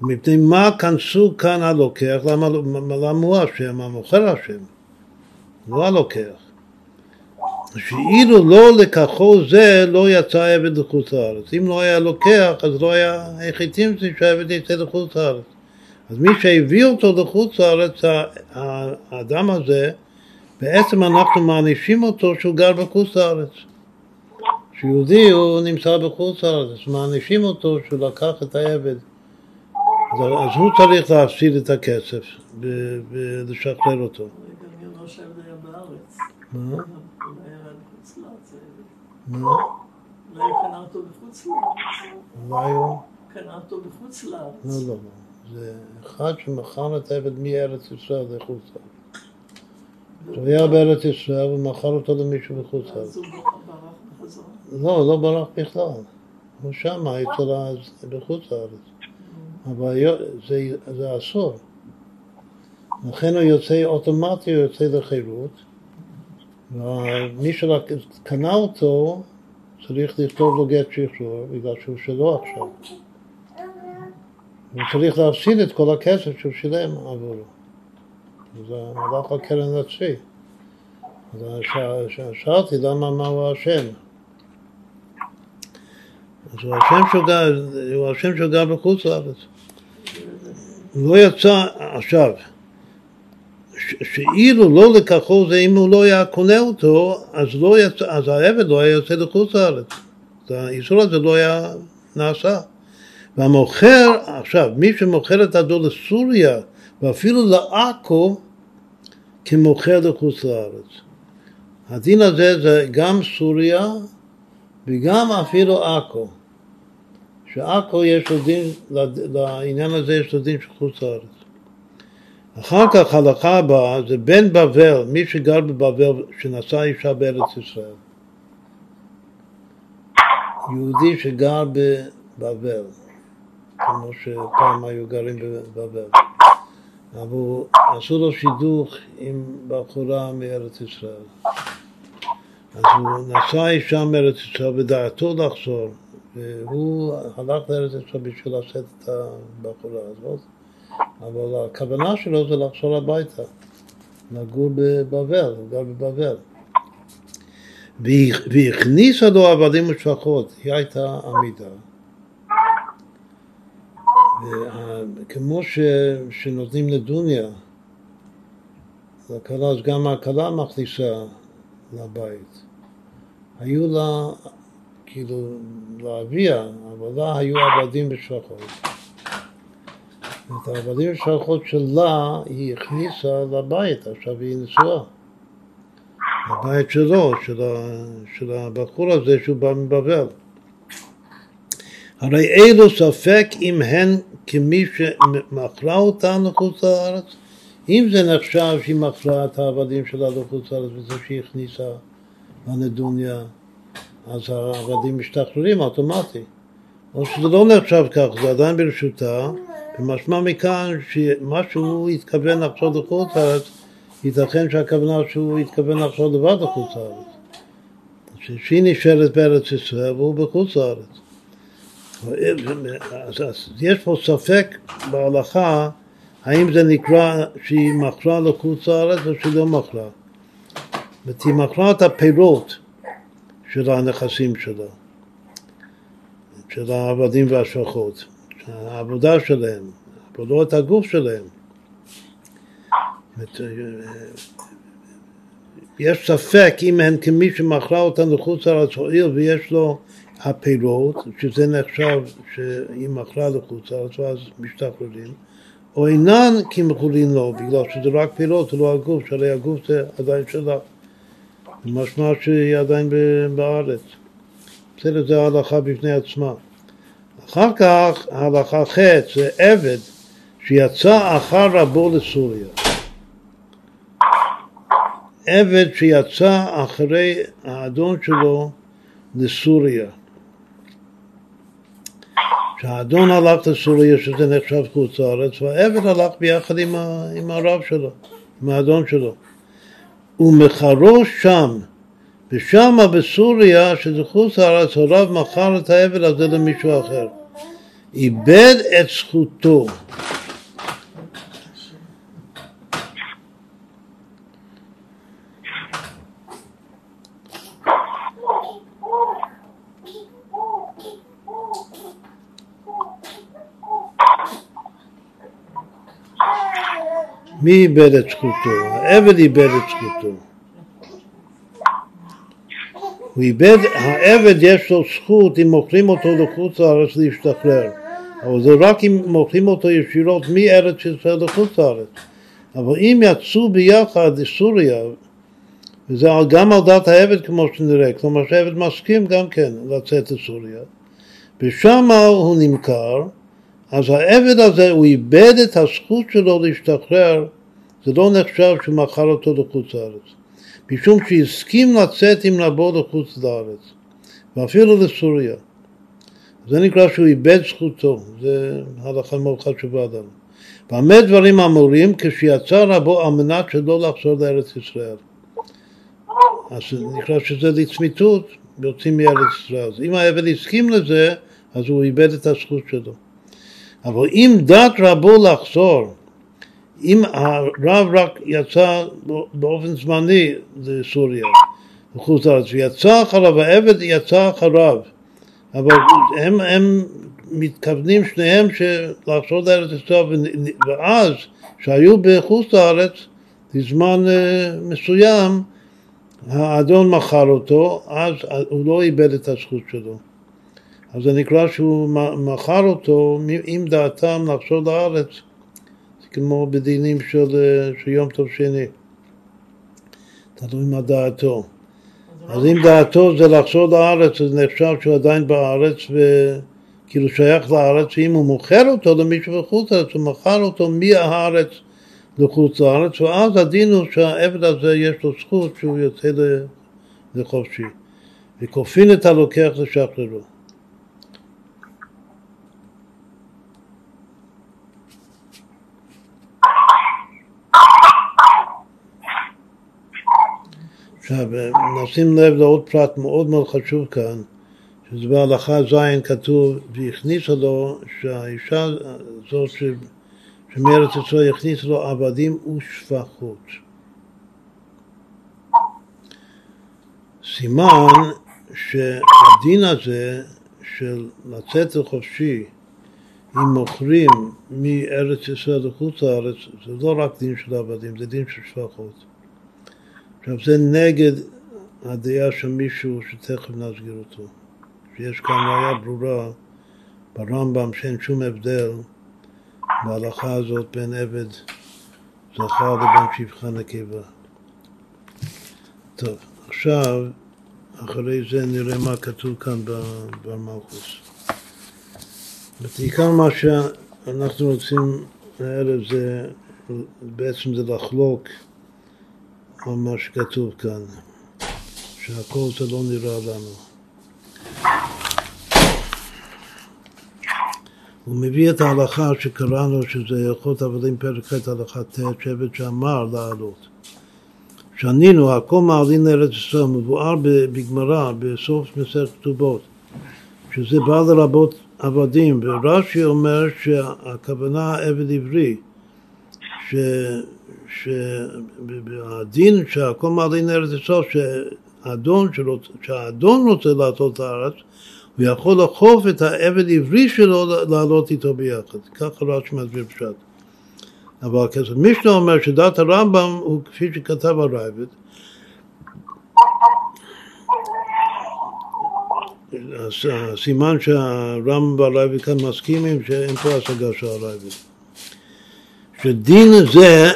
ומפני מה כנסו כאן הלוקח? למה, למה הוא אשם? המוכר אשם, לא הלוקח. שאילו לא לקחו זה לא יצא עבד לחוץ לארץ. אם לא היה לוקח אז לא היה החליטים שהעבד יצא לחוץ לארץ. אז מי שהביא אותו לחוץ לארץ, האדם הזה, בעצם אנחנו מענישים אותו שהוא גר בחוץ לארץ. שיהודי הוא נמצא בחוץ לארץ, מענישים אותו שהוא לקח את העבד. אז, אז הוא צריך להפסיד את הכסף ולשחרר אותו. מה? מה? אולי קנה אותו בחוץ לארץ. אולי הוא? קנה אותו בחוץ לארץ. לא, לא, לא. זה אחד שמכר את העבד מארץ ישראל לחוץ לארץ. הוא היה בארץ ישראל ומכר אותו למישהו בחוץ לארץ. אז הוא ברח בחזרה. לא, לא ברח בכלל. הוא שם, אצל בחוץ לארץ. אבל זה, זה אסור. לכן הוא יוצא אוטומטי, הוא יוצא לחירות. ומי שקנה אותו צריך לכתוב לו גט שחרור בגלל שהוא שלו עכשיו. הוא צריך להפסיד את כל הכסף שהוא שילם עבורו. זה הלך לקרן הצבי. אז שאלתי למה מה הוא אשם. אז הוא אשם שהוא גר, הוא אשם שהוא גר בחוץ לארץ. לא יצא, עכשיו, שאילו לא לקחו זה אם הוא לא היה קונה אותו, אז, לא יצא, אז העבד לא היה יוצא לחוץ לארץ. האיסור הזה לא היה נעשה. והמוכר, עכשיו, מי שמוכר את הדור לסוריה ואפילו לעכו כמוכר לחוץ לארץ. הדין הזה זה גם סוריה וגם אפילו עכו. שעכו יש לו דין, לעניין הזה יש לו דין של חוץ לארץ. אחר כך הלכה הבאה זה בן בבל, מי שגר בבבל, שנשא אישה בארץ ישראל. יהודי שגר בבבל, כמו שפעם היו גרים בבבל. אבל עשו לו שידוך עם בחורה מארץ ישראל. אז הוא נסע אישה מארץ ישראל ודעתו לחזור, והוא הלך לארץ ישראל בשביל לשאת את הבחורה הזאת. אבל הכוונה שלו זה לחזור הביתה, לגור בבבל, הוא גר בבבל. והכניסה לו עבדים ושפחות, היא הייתה עמידה. וכמו ש, שנותנים לדוניה, לכלה, אז גם הכלה מכניסה לבית. היו לה, כאילו, לאביה, אבל לה היו עבדים ושפחות. את העבדים השלחות שלה היא הכניסה לבית, עכשיו היא נשואה. הבית שלו, של, ה, של הבחור הזה שהוא בא מבבל. הרי אילו ספק אם הן כמי שמכרה אותן לחוץ לארץ, אם זה נחשב שהיא מכרה את העבדים שלה לחוץ לארץ וזה שהיא הכניסה לנדוניה, אז העבדים משתחררים אוטומטי. או שזה לא נחשב כך, זה עדיין ברשותה, ומשמע מכאן שמה שהוא התכוון לחזור לחוץ לארץ, ייתכן שהכוונה שהוא התכוון לחזור לבד לחוץ לארץ. שהיא נשארת בארץ ישראל והוא בחוץ לארץ. אז, אז יש פה ספק בהלכה האם זה נקרא שהיא מכרה לחוץ לארץ או שהיא לא מכרה. זאת היא מכרה את הפירות של הנכסים שלה, של העבדים והשפחות, העבודה שלהם, את הגוף שלהם. יש ספק אם הן כמי שמכרה אותן לחוץ לארץ, הואיל ויש לו הפירות, שזה נחשב שהיא מכרה לחוץ לארץ, ואז משתחררים, או אינן כמכורים לו, בגלל שזה רק פירות, זה לא הגוף, שהרי הגוף זה עדיין שלה. משמע שהיא עדיין בארץ. בסדר, זה ההלכה בפני עצמה. אחר כך, ההלכה ח' זה עבד שיצא אחר רבו לסוריה. עבד שיצא אחרי האדון שלו לסוריה. שהאדון הלך לסוריה, שזה נחשב חוץ לארץ, והעבד הלך ביחד עם, ה, עם הרב שלו, עם האדון שלו. ומחרו שם, ושמה בסוריה, שזה חוץ לארץ, הרב מכר את העבד הזה למישהו אחר. איבד את זכותו. מי איבד את זכותו? העבד איבד את זכותו. הוא איבד, העבד יש לו זכות אם מוכרים אותו לחוץ לארץ להשתחרר. אבל זה רק אם מוכרים אותו ישירות מארץ ישראל לחוץ לארץ. אבל אם יצאו ביחד לסוריה, וזה גם על דעת העבד כמו שנראה, כלומר שהעבד מסכים גם כן לצאת לסוריה, ושם הוא נמכר, אז העבד הזה, הוא איבד את הזכות שלו להשתחרר, זה לא נחשב שהוא מכר אותו לחוץ לארץ. משום שהסכים לצאת עם רבו לחוץ לארץ, ואפילו לסוריה. זה נקרא שהוא איבד זכותו, זה הלכה מאוד חשובה לנו. במה דברים אמורים? כשיצא רבו על מנת שלא לחזור לארץ ישראל. אז נקרא שזה לצמיתות, יוצאים מארץ ישראל. אז אם העבד הסכים לזה, אז הוא איבד את הזכות שלו. אבל אם דת רבו לחזור, אם הרב רק יצא באופן זמני לסוריה, לחוץ לארץ, ויצא אחריו, העבד יצא אחריו, אבל הם, הם מתכוונים שניהם לחזור לארץ ישראל, ואז, שהיו בחוץ לארץ, בזמן אה, מסוים, האדון מכר אותו, אז הוא לא איבד את הזכות שלו. אז זה נקרא שהוא מכר אותו עם דעתם לחזור לארץ, כמו בדינים של, של יום טוב שני, תלוי מה דעתו. אז אם דעתו זה לחזור לארץ, אז נחשב שהוא עדיין בארץ וכאילו שייך לארץ, ואם הוא מוכר אותו למישהו בחוץ לארץ, הוא מכר אותו מהארץ לחוץ לארץ, ואז הדין הוא שהעבד הזה יש לו זכות שהוא יוצא לחופשי. וכופין את הלוקח לשחררו. עכשיו, נשים לב לעוד פרט מאוד מאוד חשוב כאן, שזה בהלכה ז' כתוב, והכניסה לו שהאישה הזאת ש... שמארץ ישראל הכניסה לו עבדים ושפחות. סימן שהדין הזה של לצאת לחופשי אם מוכרים מארץ ישראל לחוץ לארץ, זה לא רק דין של עבדים, זה דין של שפחות. עכשיו זה נגד הדעה של מישהו שתכף נסגיר אותו. שיש כאן ראיה ברורה ברמב"ם שאין שום הבדל בהלכה הזאת בין עבד זכר לבין שפחה נקבה. טוב, עכשיו, אחרי זה נראה מה כתוב כאן במלכוס. בעיקר מה שאנחנו רוצים הערב זה, בעצם זה לחלוק על מה שכתוב כאן, שהכל זה לא נראה לנו. הוא מביא את ההלכה שקראנו, שזה הלכות עבדים פרק ח' הלכה ט', שבט שאמר לעלות. שנינו, הכל מעלין לארץ ישראל, מבואר בגמרא, בסוף מסכת כתובות, שזה בא לרבות עבדים, ורש"י אומר שהכוונה עבד עברי, ש... שהדין שהכל מעלין לארץ ישראל, שהאדון, שהאדון רוצה את הארץ, הוא יכול לחוף את העבד עברי שלו לעלות איתו ביחד. ככה רש"י מסביר פשט. אבל כסף משנה אומר שדת הרמב"ם הוא כפי שכתב הרייבד, הסימן שהרמב"ם והרייבד כאן מסכימים שאין פה השגה של הרייבד. שדין זה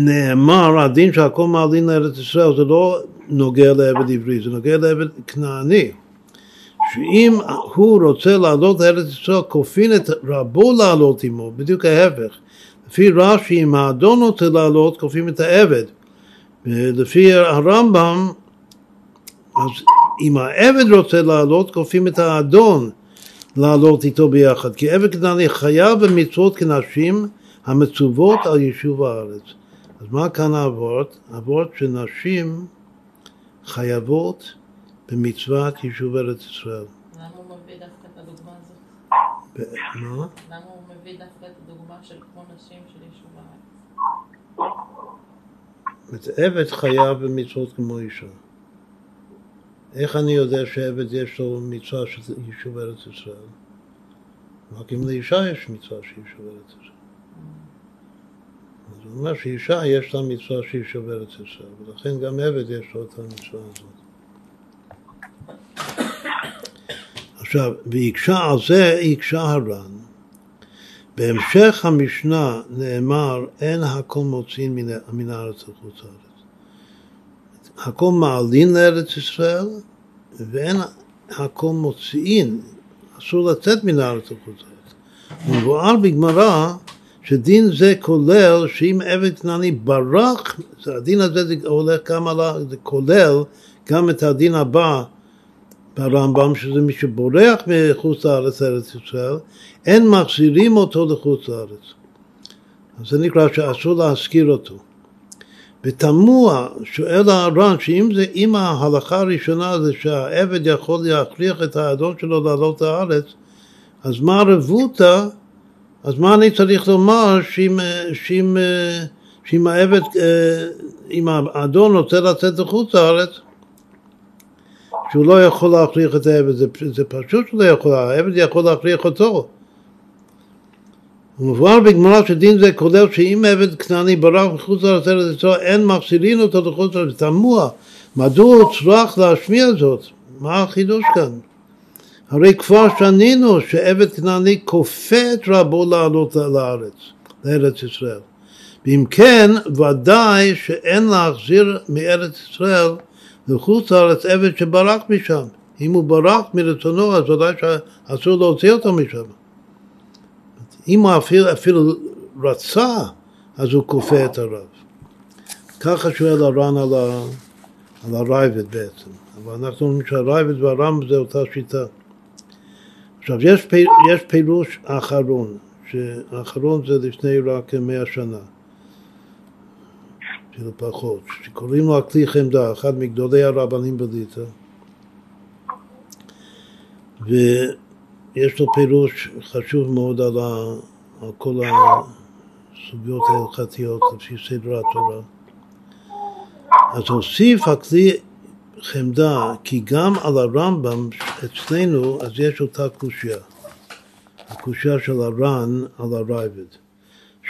נאמר, הדין שהכל מעלין לארץ ישראל זה לא נוגע לעבד עברי, זה נוגע לעבד כנעני. שאם הוא רוצה לעלות לארץ ישראל, כופין את רבו לעלות עמו, בדיוק ההפך. לפי רש"י, אם האדון רוצה לעלות, כופים את העבד. ולפי הרמב"ם, אז אם העבד רוצה לעלות, כופים את האדון לעלות איתו ביחד. כי עבד כנעני חייב במצוות כנשים המצוות על יישוב הארץ. אז מה כאן האבות? האבות שנשים חייבות במצוות יישוב ארץ ישראל. למה הוא מביא דווקא את הדוגמה הזאת? מה? למה הוא מביא דווקא את הדוגמה של כמו נשים של יישוב הארץ? עבד חייב במצוות כמו אישה. איך אני יודע שעבד יש לו מצווה של יישוב ארץ ישראל? רק אם לאישה יש מצווה של יישוב ארץ ישראל. אז הוא אומר שאישה יש לה מצווה של יישוב ארץ ישראל, ולכן גם עבד יש לו את המצווה הזאת. עכשיו, והקשה על זה, הקשה הר"ן. בהמשך המשנה נאמר, אין הכל מוציאים מן, מן הארץ לחוץ לארץ. הכל מעלין לארץ ישראל, ואין הכל מוציאים, אסור לצאת מן הארץ לחוץ לארץ. מבואר בגמרא שדין זה כולל שאם עבד כנעני ברח, הדין הזה זה הולך גם על, זה כולל גם את הדין הבא ברמב"ם, שזה מי שבורח מחוץ לארץ, ארץ ישראל, אין מחזירים אותו לחוץ לארץ. אז זה נקרא שאסור להזכיר אותו. ותמוה, שואל הר"ן, שאם זה, אם ההלכה הראשונה זה שהעבד יכול להכריח את האדון שלו לעלות לארץ, אז מה רבותא, אז מה אני צריך לומר שאם, שאם, שאם העבד, אם האדון רוצה לצאת לחוץ לארץ, שהוא לא יכול להכריח את העבד, זה, זה פשוט שהוא לא יכול, העבד יכול להכריח אותו. ומבואר בגמרא שדין זה כולל שאם עבד כנעני ברח מחוץ לארץ ארץ ישראל אין מחזירין אותו לחוץ לארץ, תמוה, מדוע הוא צריך להשמיע זאת? מה החידוש כאן? הרי כבר שנינו שעבד כנעני כופה את רבו לעלות לארץ, לארץ ישראל. ואם כן, ודאי שאין להחזיר מארץ ישראל לחוץ לארץ עבד שברח משם. אם הוא ברח מרצונו, אז ודאי שאסור להוציא אותו משם. אם הוא אפילו, אפילו רצה, אז הוא כופה את הרב. ככה שואל הר"ן על, על הרייבד בעצם. אבל אנחנו אומרים שהרייבד והר"ם זה אותה שיטה. עכשיו, יש, פי, יש פירוש אחרון, שהאחרון זה לפני רק מאה שנה. אפילו פחות, שקוראים לו הכלי חמדה, אחד מגדולי הרבנים בליטא. ויש לו פירוש חשוב מאוד על, ה, על כל הסוגיות ההלכתיות לפי סדר התורה. אז הוסיף הכלי חמדה, כי גם על הרמב"ם אצלנו, אז יש אותה קושייה. הקושייה של הר"ן על הרייבד.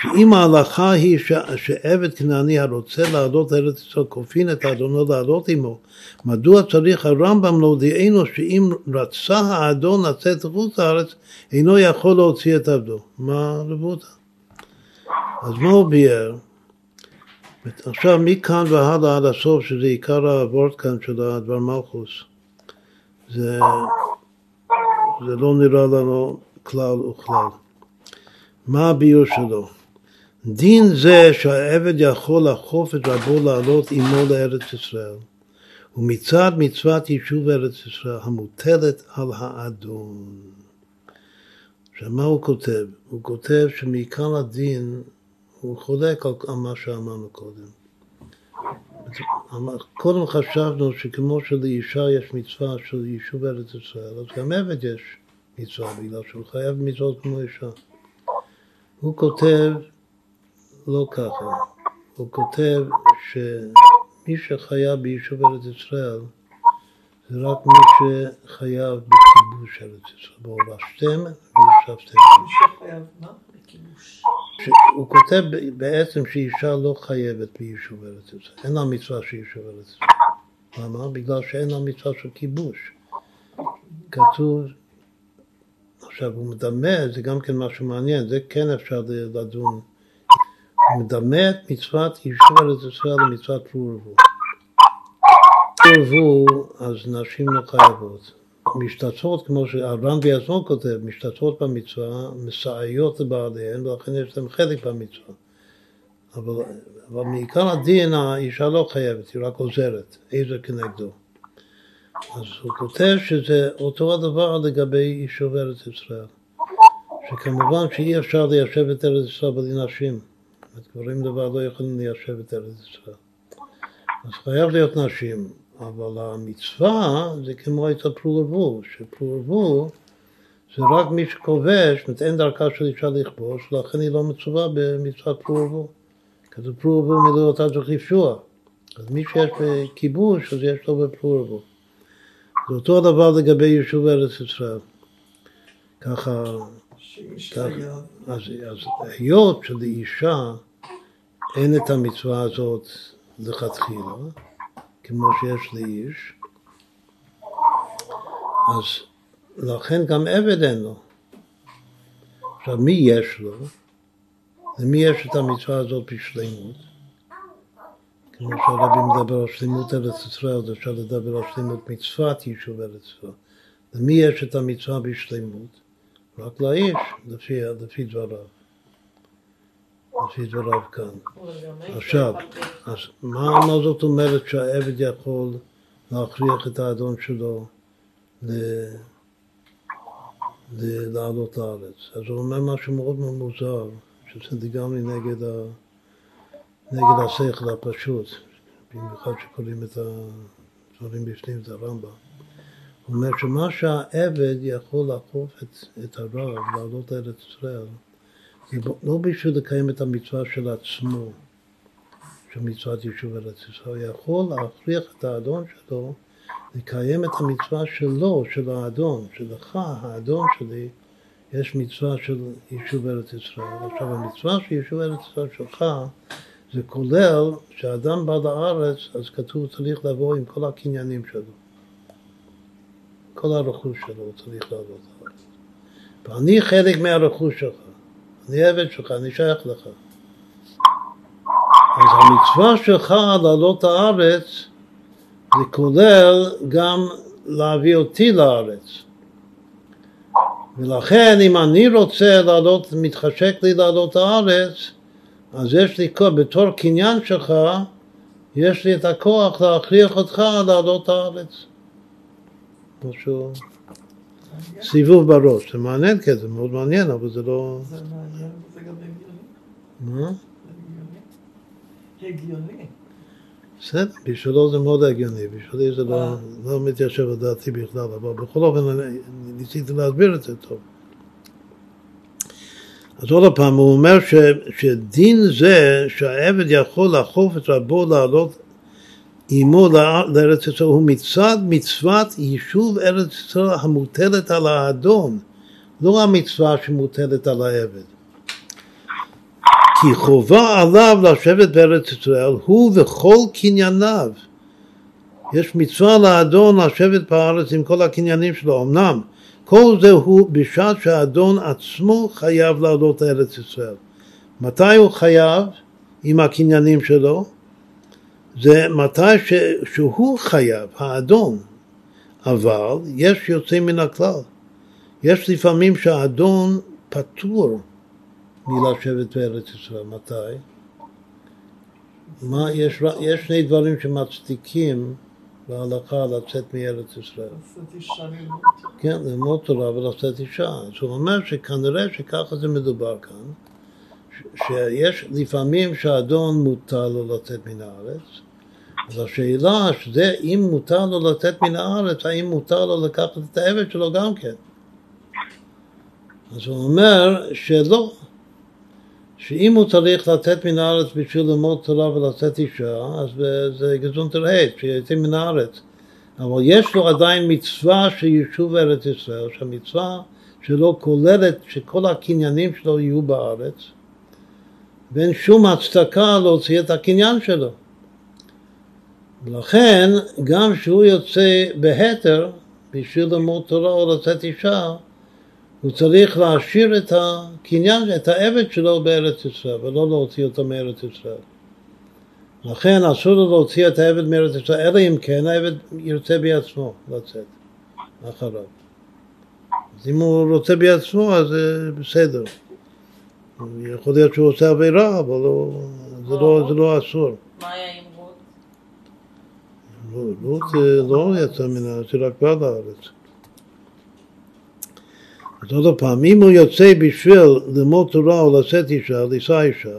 שאם ההלכה היא ש... שעבד כנעני הרוצה לעלות לארץ ישראל כופין את אדונו לעלות עמו, מדוע צריך הרמב"ם להודיענו שאם רצה האדון לצאת לחוץ לארץ, אינו יכול להוציא את עבדו? מה רבותא? אז מה הוא ביאר? עכשיו מכאן והלאה עד הסוף, שזה עיקר הוורד כאן של הדבר מלכוס, זה, זה לא נראה לנו כלל וכלל. מה הביור שלו? דין זה שהעבד יכול לחוף את רבו לעלות עמו לארץ ישראל, ומצד מצוות יישוב ארץ ישראל המוטלת על האדון. עכשיו מה הוא כותב? הוא כותב שמעיקר הדין הוא חולק על, מה שאמרנו קודם. קודם חשבנו שכמו שלאישה יש מצווה של יישוב ארץ ישראל, אז גם עבד יש מצווה, בגלל שהוא חייב מצוות כמו אישה. הוא כותב לא ככה, הוא כותב שמי שחייב ביישוב ארץ ישראל זה רק מי שחייב בכיבוש ארץ ישראל, והורשתם וישבתם. מי שחייב מה? בכיבוש. הוא כותב בעצם שאישה לא חייבת ביישוב ארץ ישראל, אין לה מצווה של יישוב ארץ ישראל. למה? בגלל שאין לה מצווה של כיבוש. כתוב, עכשיו הוא מדמה, זה גם כן משהו מעניין, זה כן אפשר לדון. הוא מדמה את מצוות יישוב ארץ ישראל למצוות פרו ורבו. פרו ורבו, אז נשים לא חייבות. משתתפות, כמו שהר"ן בעצמו כותב, משתתפות במצווה, מסעיות לבעליהן, ולכן יש להם חלק במצווה. אבל, אבל מעיקר הדין האישה לא חייבת, היא רק עוזרת, איזה כנגדו. אז הוא כותב שזה אותו הדבר לגבי יישוב ארץ ישראל. שכמובן שאי אפשר ליישב את ארץ ישראל בלי נשים. גברים דבר לא יכולים ליישב את ארץ ישראל. אז חייב להיות נשים. אבל המצווה זה כמו אצל פרו שפרו זה רק מי שכובש, זאת אין דרכה של אישה לכבוש, לכן היא לא מצווה במצוות פרו כתוב ורבו אותה צריך לפשוע. אז מי שיש בכיבוש, אז יש לו בפרו זה אותו הדבר לגבי יישוב ארץ ישראל. ככה, ככה אז, אז היות שלאישה אין את המצווה הזאת לכתחילה, כמו שיש לאיש, אז לכן גם עבד אין לו. עכשיו, מי יש לו? למי יש את המצווה הזאת בשלמות? כמו שהרבי מדבר על שלמות ארץ ישראל, אפשר לדבר על שלמות מצוות יישוב ארץ ישראל. למי יש את המצווה בשלמות? רק לאיש, לפי, לפי דבריו. לפי דבריו כאן. עכשיו, אז מה, מה זאת אומרת שהעבד יכול להכריח את האדון שלו ל... לעלות לארץ? אז הוא אומר משהו מאוד מאוד מוזר, שזה לגמרי נגד, ה... נגד השכל הפשוט, במיוחד שקוראים את הדברים בפנים, את הרמב"ם. הוא אומר שמה שהעבד יכול לאכוף את, את הרב, לעלות לארץ ישראל, לא בשביל לקיים את המצווה של עצמו, של מצוות יישוב ארץ ישראל, הוא יכול להכריח את האדון שלו לקיים את המצווה שלו, של האדון, שלך, האדון שלי, יש מצווה של יישוב ארץ ישראל. עכשיו המצווה של יישוב ארץ ישראל שלך זה כולל שאדם בא לארץ, אז כתוב צריך לבוא עם כל הקניינים שלו. כל הרכוש שלו הוא צריך לארץ. ואני חלק מהרכוש שלך. אני עבד שלך, אני שייך לך. אז המצווה שלך לעלות לארץ זה כולל גם להביא אותי לארץ. ולכן אם אני רוצה לעלות, מתחשק לי לעלות לארץ, אז יש לי, בתור קניין שלך, יש לי את הכוח להכריח אותך לעלות לארץ. משהו... סיבוב בראש, זה מעניין, כן, זה מאוד מעניין, אבל זה לא... זה מעניין, זה גם הגיוני. מה? זה הגיוני. בסדר, בשבילו זה מאוד הגיוני, בשבילי זה לא, לא מתיישב לדעתי בכלל, אבל בכל אופן אני ניסיתי להסביר את זה טוב. אז עוד פעם, הוא אומר ש, שדין זה שהעבד יכול לאכוף את רבו לעלות עמו לארץ ישראל הוא מצד מצוות יישוב ארץ ישראל המוטלת על האדון, לא המצווה שמוטלת על העבד. כי חובה עליו לשבת בארץ ישראל, הוא וכל קנייניו. יש מצווה לאדון לשבת בארץ עם כל הקניינים שלו, אמנם כל זה הוא בשעת שהאדון עצמו חייב לעלות לארץ ישראל. מתי הוא חייב עם הקניינים שלו? זה מתי ש, שהוא חייב, האדון, אבל יש יוצאים מן הכלל. יש לפעמים שהאדון פטור מלשבת בארץ ישראל. מתי? מה, יש, יש שני דברים שמצדיקים בהלכה לצאת מארץ ישראל. לעשות אישה ללמוד. כן, ללמוד תורה ולצאת אישה. אז הוא אומר שכנראה שככה זה מדובר כאן, שיש לפעמים שהאדון מותר לו לצאת מן הארץ, אז השאלה שזה אם מותר לו לצאת מן הארץ, האם מותר לו לקחת את העבד שלו גם כן. אז הוא אומר שלא, שאם הוא צריך לצאת מן הארץ בשביל ללמוד תורה ולצאת אישה, אז זה גזון תרהט, שיצא מן הארץ. אבל יש לו עדיין מצווה של יישוב ארץ ישראל, שהמצווה שלו כוללת שכל הקניינים שלו יהיו בארץ, ואין שום הצדקה להוציא את הקניין שלו. ולכן, גם כשהוא יוצא בהתר בשביל ללמוד תורה או לצאת אישה, הוא צריך להשאיר את הקניין, את העבד שלו בארץ ישראל, ולא להוציא אותו מארץ ישראל. לכן אסור לו להוציא את העבד מארץ ישראל, אלא אם כן העבד ירצה בעצמו לצאת אחריו. אז אם הוא רוצה בעצמו, אז זה בסדר. יכול להיות שהוא עושה עבירה, אבל לא, זה, לא, זה לא אסור. מה היה אה, לא יצא מן הארץ, רק באה לארץ. אז עוד פעם, אם הוא יוצא בשביל ללמוד תורה או לשאת אישה, לישא אישה,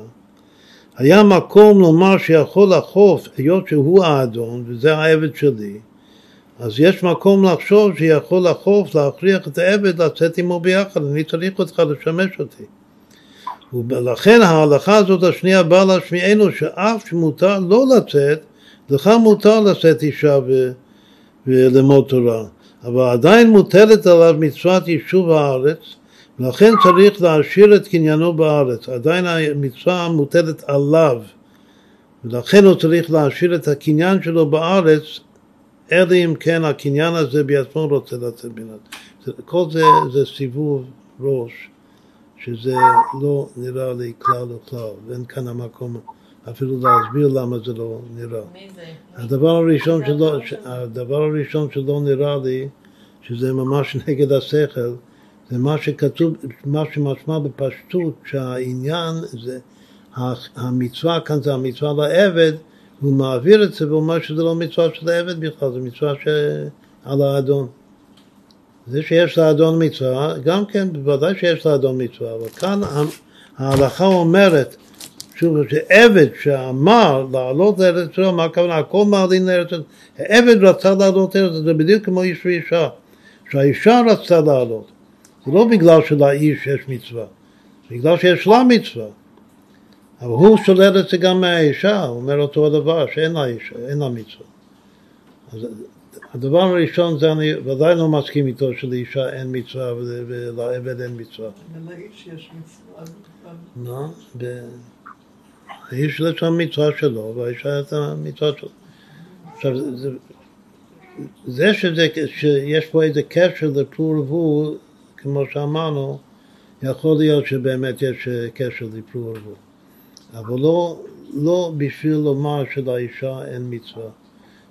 היה מקום לומר שיכול לחוף, היות שהוא האדון וזה העבד שלי, אז יש מקום לחשוב שיכול לחוף, להכריח את העבד לצאת עמו ביחד, אני צריך אותך לשמש אותי. ולכן ההלכה הזאת השנייה באה להשמיענו שאף שמותר לא לצאת, לך מותר לשאת אישה ו... וללמוד תורה, אבל עדיין מוטלת עליו מצוות יישוב הארץ, ולכן צריך להשאיר את קניינו בארץ. עדיין המצווה מוטלת עליו, ולכן הוא צריך להשאיר את הקניין שלו בארץ, אלא אם כן הקניין הזה בעצמו רוצה לצאת הארץ. כל זה זה סיבוב ראש, שזה לא נראה לי כלל וכלל, ואין כאן המקום אפילו להסביר למה זה לא נראה. מי זה? הדבר הראשון שלא, ש- הדבר הראשון שלא נראה לי, שזה ממש נגד השכל, זה מה שכתוב, מה שמשמע בפשטות, שהעניין זה, המצווה כאן זה המצווה לעבד, הוא מעביר את זה ואומר שזה לא מצווה של העבד בכלל, זה מצווה שעל האדון. זה שיש לאדון מצווה, גם כן, בוודאי שיש לאדון מצווה, אבל כאן ההלכה אומרת, שוב, שעבד שאמר לעלות לארץ ישראל, מה הכוונה? הכל מעלין לארץ ישראל. העבד רצה לעלות לארץ ישראל, זה בדיוק כמו איש ואישה. שהאישה רצתה לעלות. זה לא בגלל שלאיש יש מצווה, זה בגלל שיש לה מצווה. אבל הוא שולל את זה גם מהאישה, הוא אומר אותו הדבר, שאין לה אישה, אין לה מצווה. אז הדבר הראשון זה אני ודאי לא מסכים איתו שלאישה אין מצווה ול- ולעבד אין מצווה. ולאיש יש מצווה. לא, האיש יש לו מצווה שלו, והאישה את המצווה שלו. עכשיו, זה, זה שזה, שיש פה איזה קשר לפרו ורבו, כמו שאמרנו, יכול להיות שבאמת יש אה, קשר לפרו ורבו. אבל לא, לא בשביל לומר שלאישה אין מצווה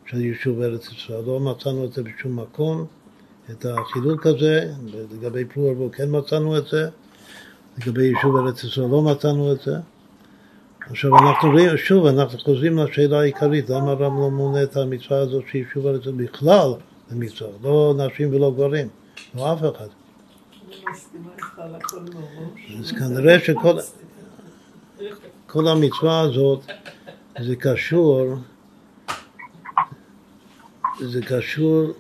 של יישוב ארץ ישראל. לא מצאנו את זה בשום מקום, את החילוק הזה, לגבי פרו ורבו כן מצאנו את זה. לגבי יישוב ארץ ישראל לא מצאנו את זה. עכשיו אנחנו רואים, שוב, אנחנו חוזרים לשאלה העיקרית, למה הרב לא מונה את המצווה הזאת של יישוב ארץ ישראל בכלל למצווה, לא נשים ולא גברים, לא אף אחד. על. אז כנראה שכל כל המצווה הזאת זה קשור, זה קשור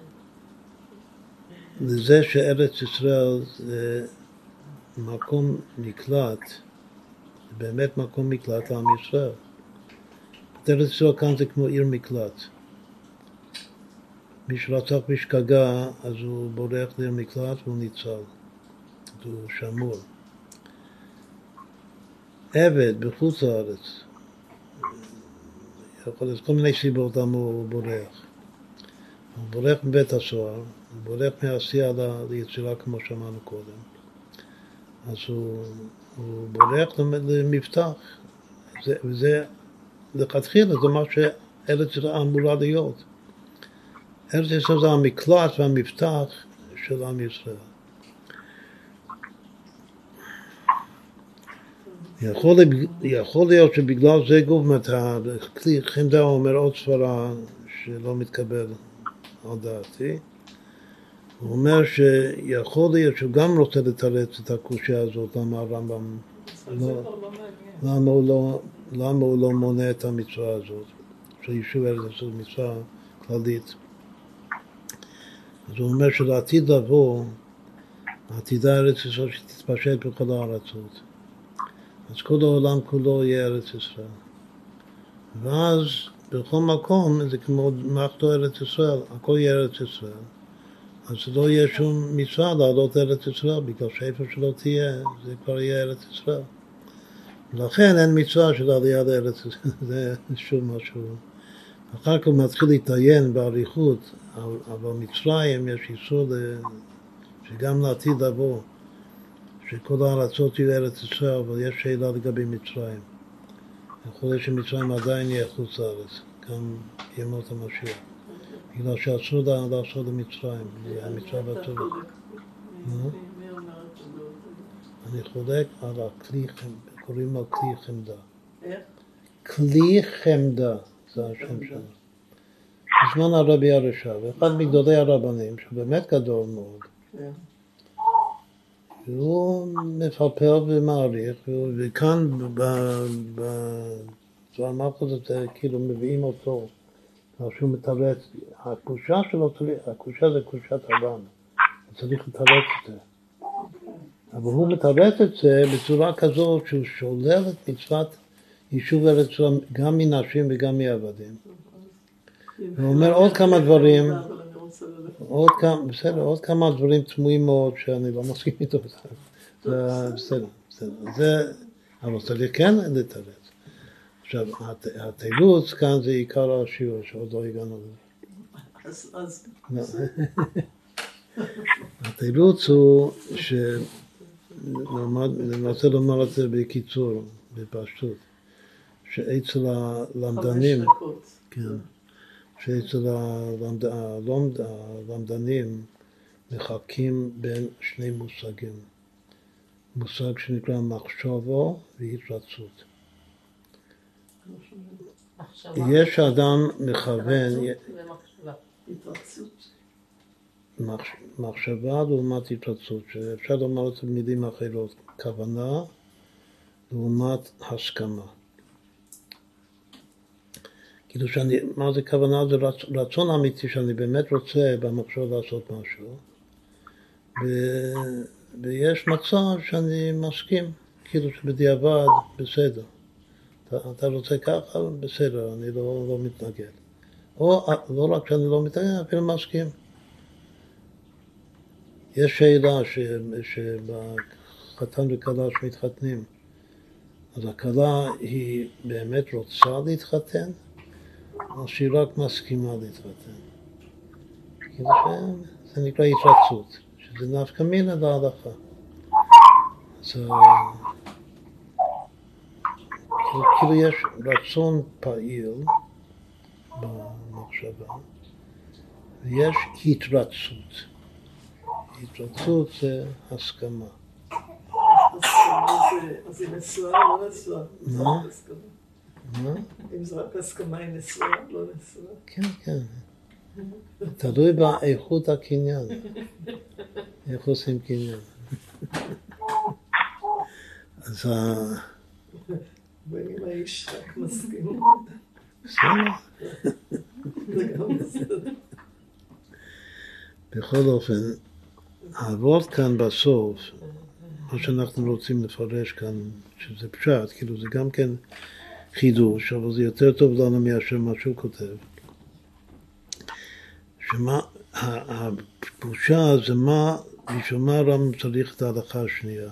לזה שארץ ישראל זה מקום מקלט, זה באמת מקום מקלט לעם ישראל. ארץ ישראל כאן זה כמו עיר מקלט. מי שרצח בשגגה, אז הוא בורח לעיר מקלט והוא ניצל. הוא שמור. עבד בחוץ לארץ, יכול להיות כל מיני סיבות למה הוא בורח. הוא בורח מבית הסוהר, הוא בורח מעשייה ל- ליצירה כמו שאמרנו קודם. אז הוא, הוא בורח למבטח. זה, וזה, לכתחילה זה מה שארץ ישראל אמורה להיות. ארץ ישראל זה המקלט והמבטח של עם ישראל. יכול, יכול להיות שבגלל זה גוף, הכלי חמדה אומר עוד סברה שלא מתקבל על דעתי. הוא אומר שיכול להיות שהוא גם רוצה לתרץ את הקושייה הזאת, למה הרמב"ם לא, למה הוא לא, למה הוא לא מונה את המצווה הזאת, של יישוב ארץ ישראל מצווה כללית. אז הוא אומר שלעתיד לבוא, עתידה ארץ ישראל שתתפשט בכל הארצות. אז כל העולם כולו יהיה ארץ ישראל. ואז בכל מקום זה כמו מערכתו ארץ ישראל, הכל יהיה ארץ ישראל. אז לא יהיה שום מצווה לעלות ארץ ישראל, בגלל שאיפה שלא תהיה, זה כבר יהיה ארץ ישראל. ולכן אין מצווה של עלייה לארץ ישראל, זה שוב משהו. אחר כך הוא מתחיל להתעיין באריכות, אבל מצרים יש איסור שגם לעתיד לבוא. שכל הארצות יהיו ארץ ישראל, אבל יש שאלה לגבי מצרים. יכול להיות שמצרים עדיין יהיה חוץ לארץ, גם ימות המשיח. בגלל שאסור לעשות למצרים, המצרים והצורך. אני חולק על הכלי חמדה, קוראים לו כלי חמדה. איך? כלי חמדה, זה השם שלו. בזמן הרבי הרשע, ואחד מגדולי הרבנים, שהוא באמת גדול מאוד. כן. והוא מפלפל ומעריך, וכאן בזמן מלכות הזה כאילו מביאים אותו, שהוא מתרץ, הקושה שלו, הקושה זה קושת הבן, הוא צריך לתרץ את זה. אבל הוא מתרץ את זה בצורה כזאת שהוא שולל את מצוות יישוב ארץ גם מנשים וגם מעבדים. הוא אומר עוד כמה דברים עוד כמה, בסדר, עוד כמה דברים תמוהים מאוד שאני לא מסכים איתו, זה בסדר, בסדר, זה, אבל צריך כן לתרץ. עכשיו, התירוץ כאן זה עיקר השיעור, שעוד לא הגענו לזה. אז... לא. התירוץ הוא ש... אני רוצה לומר את זה בקיצור, בפשטות, שאצל הלמדנים, כן, שאצל הלמדנים מחלקים בין שני מושגים. מושג שנקרא מחשבו והתרצות. יש אדם מכוון... מחשבה לעומת התרצות, שאפשר לומר את במילים אחרות, כוונה לעומת הסכמה. כאילו שאני, מה זה כוונה? זה רצ, רצון אמיתי שאני באמת רוצה במחשב לעשות משהו ו, ויש מצב שאני מסכים, כאילו שבדיעבד בסדר. אתה, אתה רוצה ככה? בסדר, אני לא, לא מתנגד. או לא רק שאני לא מתנגד, אפילו מסכים. יש שאלה שבחתן וכלה שמתחתנים, אז הכלה היא באמת רוצה להתחתן? או שהיא רק מסכימה להתחתן. כאילו שזה נקרא התרצות, שזה נפקא מינה להלכה. אז כאילו, יש רצון פעיל במחשבה ויש התרצות. התרצות זה הסכמה. אז היא נשואה או לא נשואה? מה? אם זו רק הסכמה היא נשואה, לא נשואה. כן, כן. תלוי באיכות הקניין. איך עושים קניין. אז. ואם האיש רק מסכים. בכל אופן, העבוד כאן בסוף, מה שאנחנו רוצים לפרש כאן, שזה פשט, כאילו זה גם כן חידוש, אבל זה יותר טוב לנו מאשר מה שהוא כותב. שמה, הפושה זה מה, בשביל מה הרמב"ם צריך את ההלכה השנייה.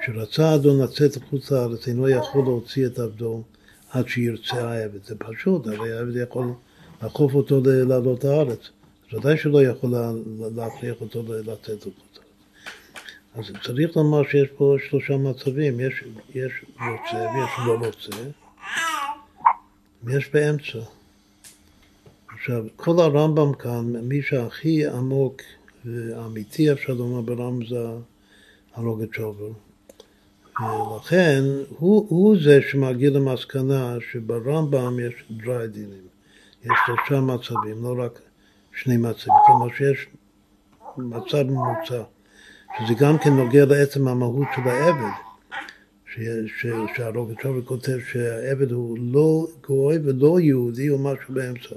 כשרצה אדון לצאת לחוץ לארץ, אינו יכול להוציא את עבדו עד שירצה העבד. זה פשוט, הרי העבד יכול לאכוף אותו לעלות לארץ. ודאי שלא יכול להכריח אותו לצאת לארץ. אז צריך לומר שיש פה שלושה מצבים, יש, יש רוצה ויש לא רוצה, ויש באמצע. עכשיו, כל הרמב"ם כאן, מי שהכי עמוק ואמיתי אפשר לומר ברמב"ם זה הרוגת שובל. ולכן הוא, הוא זה שמגיע למסקנה שברמב"ם יש דרי דינים, יש שלושה מצבים, לא רק שני מצבים, כלומר שיש מצב ממוצע, שזה גם כן נוגע לעצם המהות של העבד, שהרוגת שובל כותב שהעבד הוא לא גוי ולא יהודי, הוא משהו באמצע.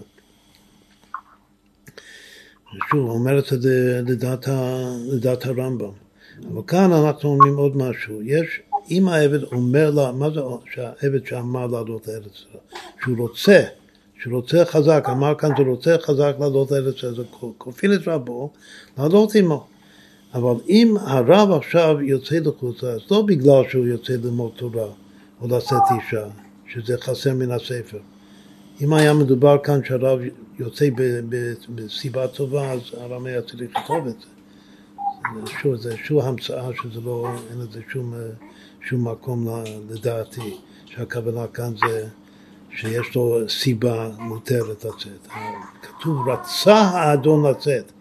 שוב, הוא אומר את זה לדעת, לדעת הרמב"ם. אבל כאן אנחנו אומרים עוד משהו. יש, אם העבד אומר לה, מה זה שהעבד שאמר לעלות לארץ ישראל? שהוא רוצה, שהוא רוצה חזק, אמר כאן שהוא רוצה חזק לעלות לארץ ישראל, זה כופין את רבו, לעלות עמו. אבל אם הרב עכשיו יוצא לחוץ לארץ, לא בגלל שהוא יוצא ללמוד תורה או לשאת אישה, שזה חסר מן הספר. אם היה מדובר כאן שהרב יוצא בסיבה טובה, אז הרב היה צריך לכתוב את זה. שוב, זה שוב המצאה שזה לא, אין לזה שום, שום מקום לדעתי, שהכוונה כאן זה שיש לו סיבה מותרת לצאת. כתוב רצה האדון לצאת.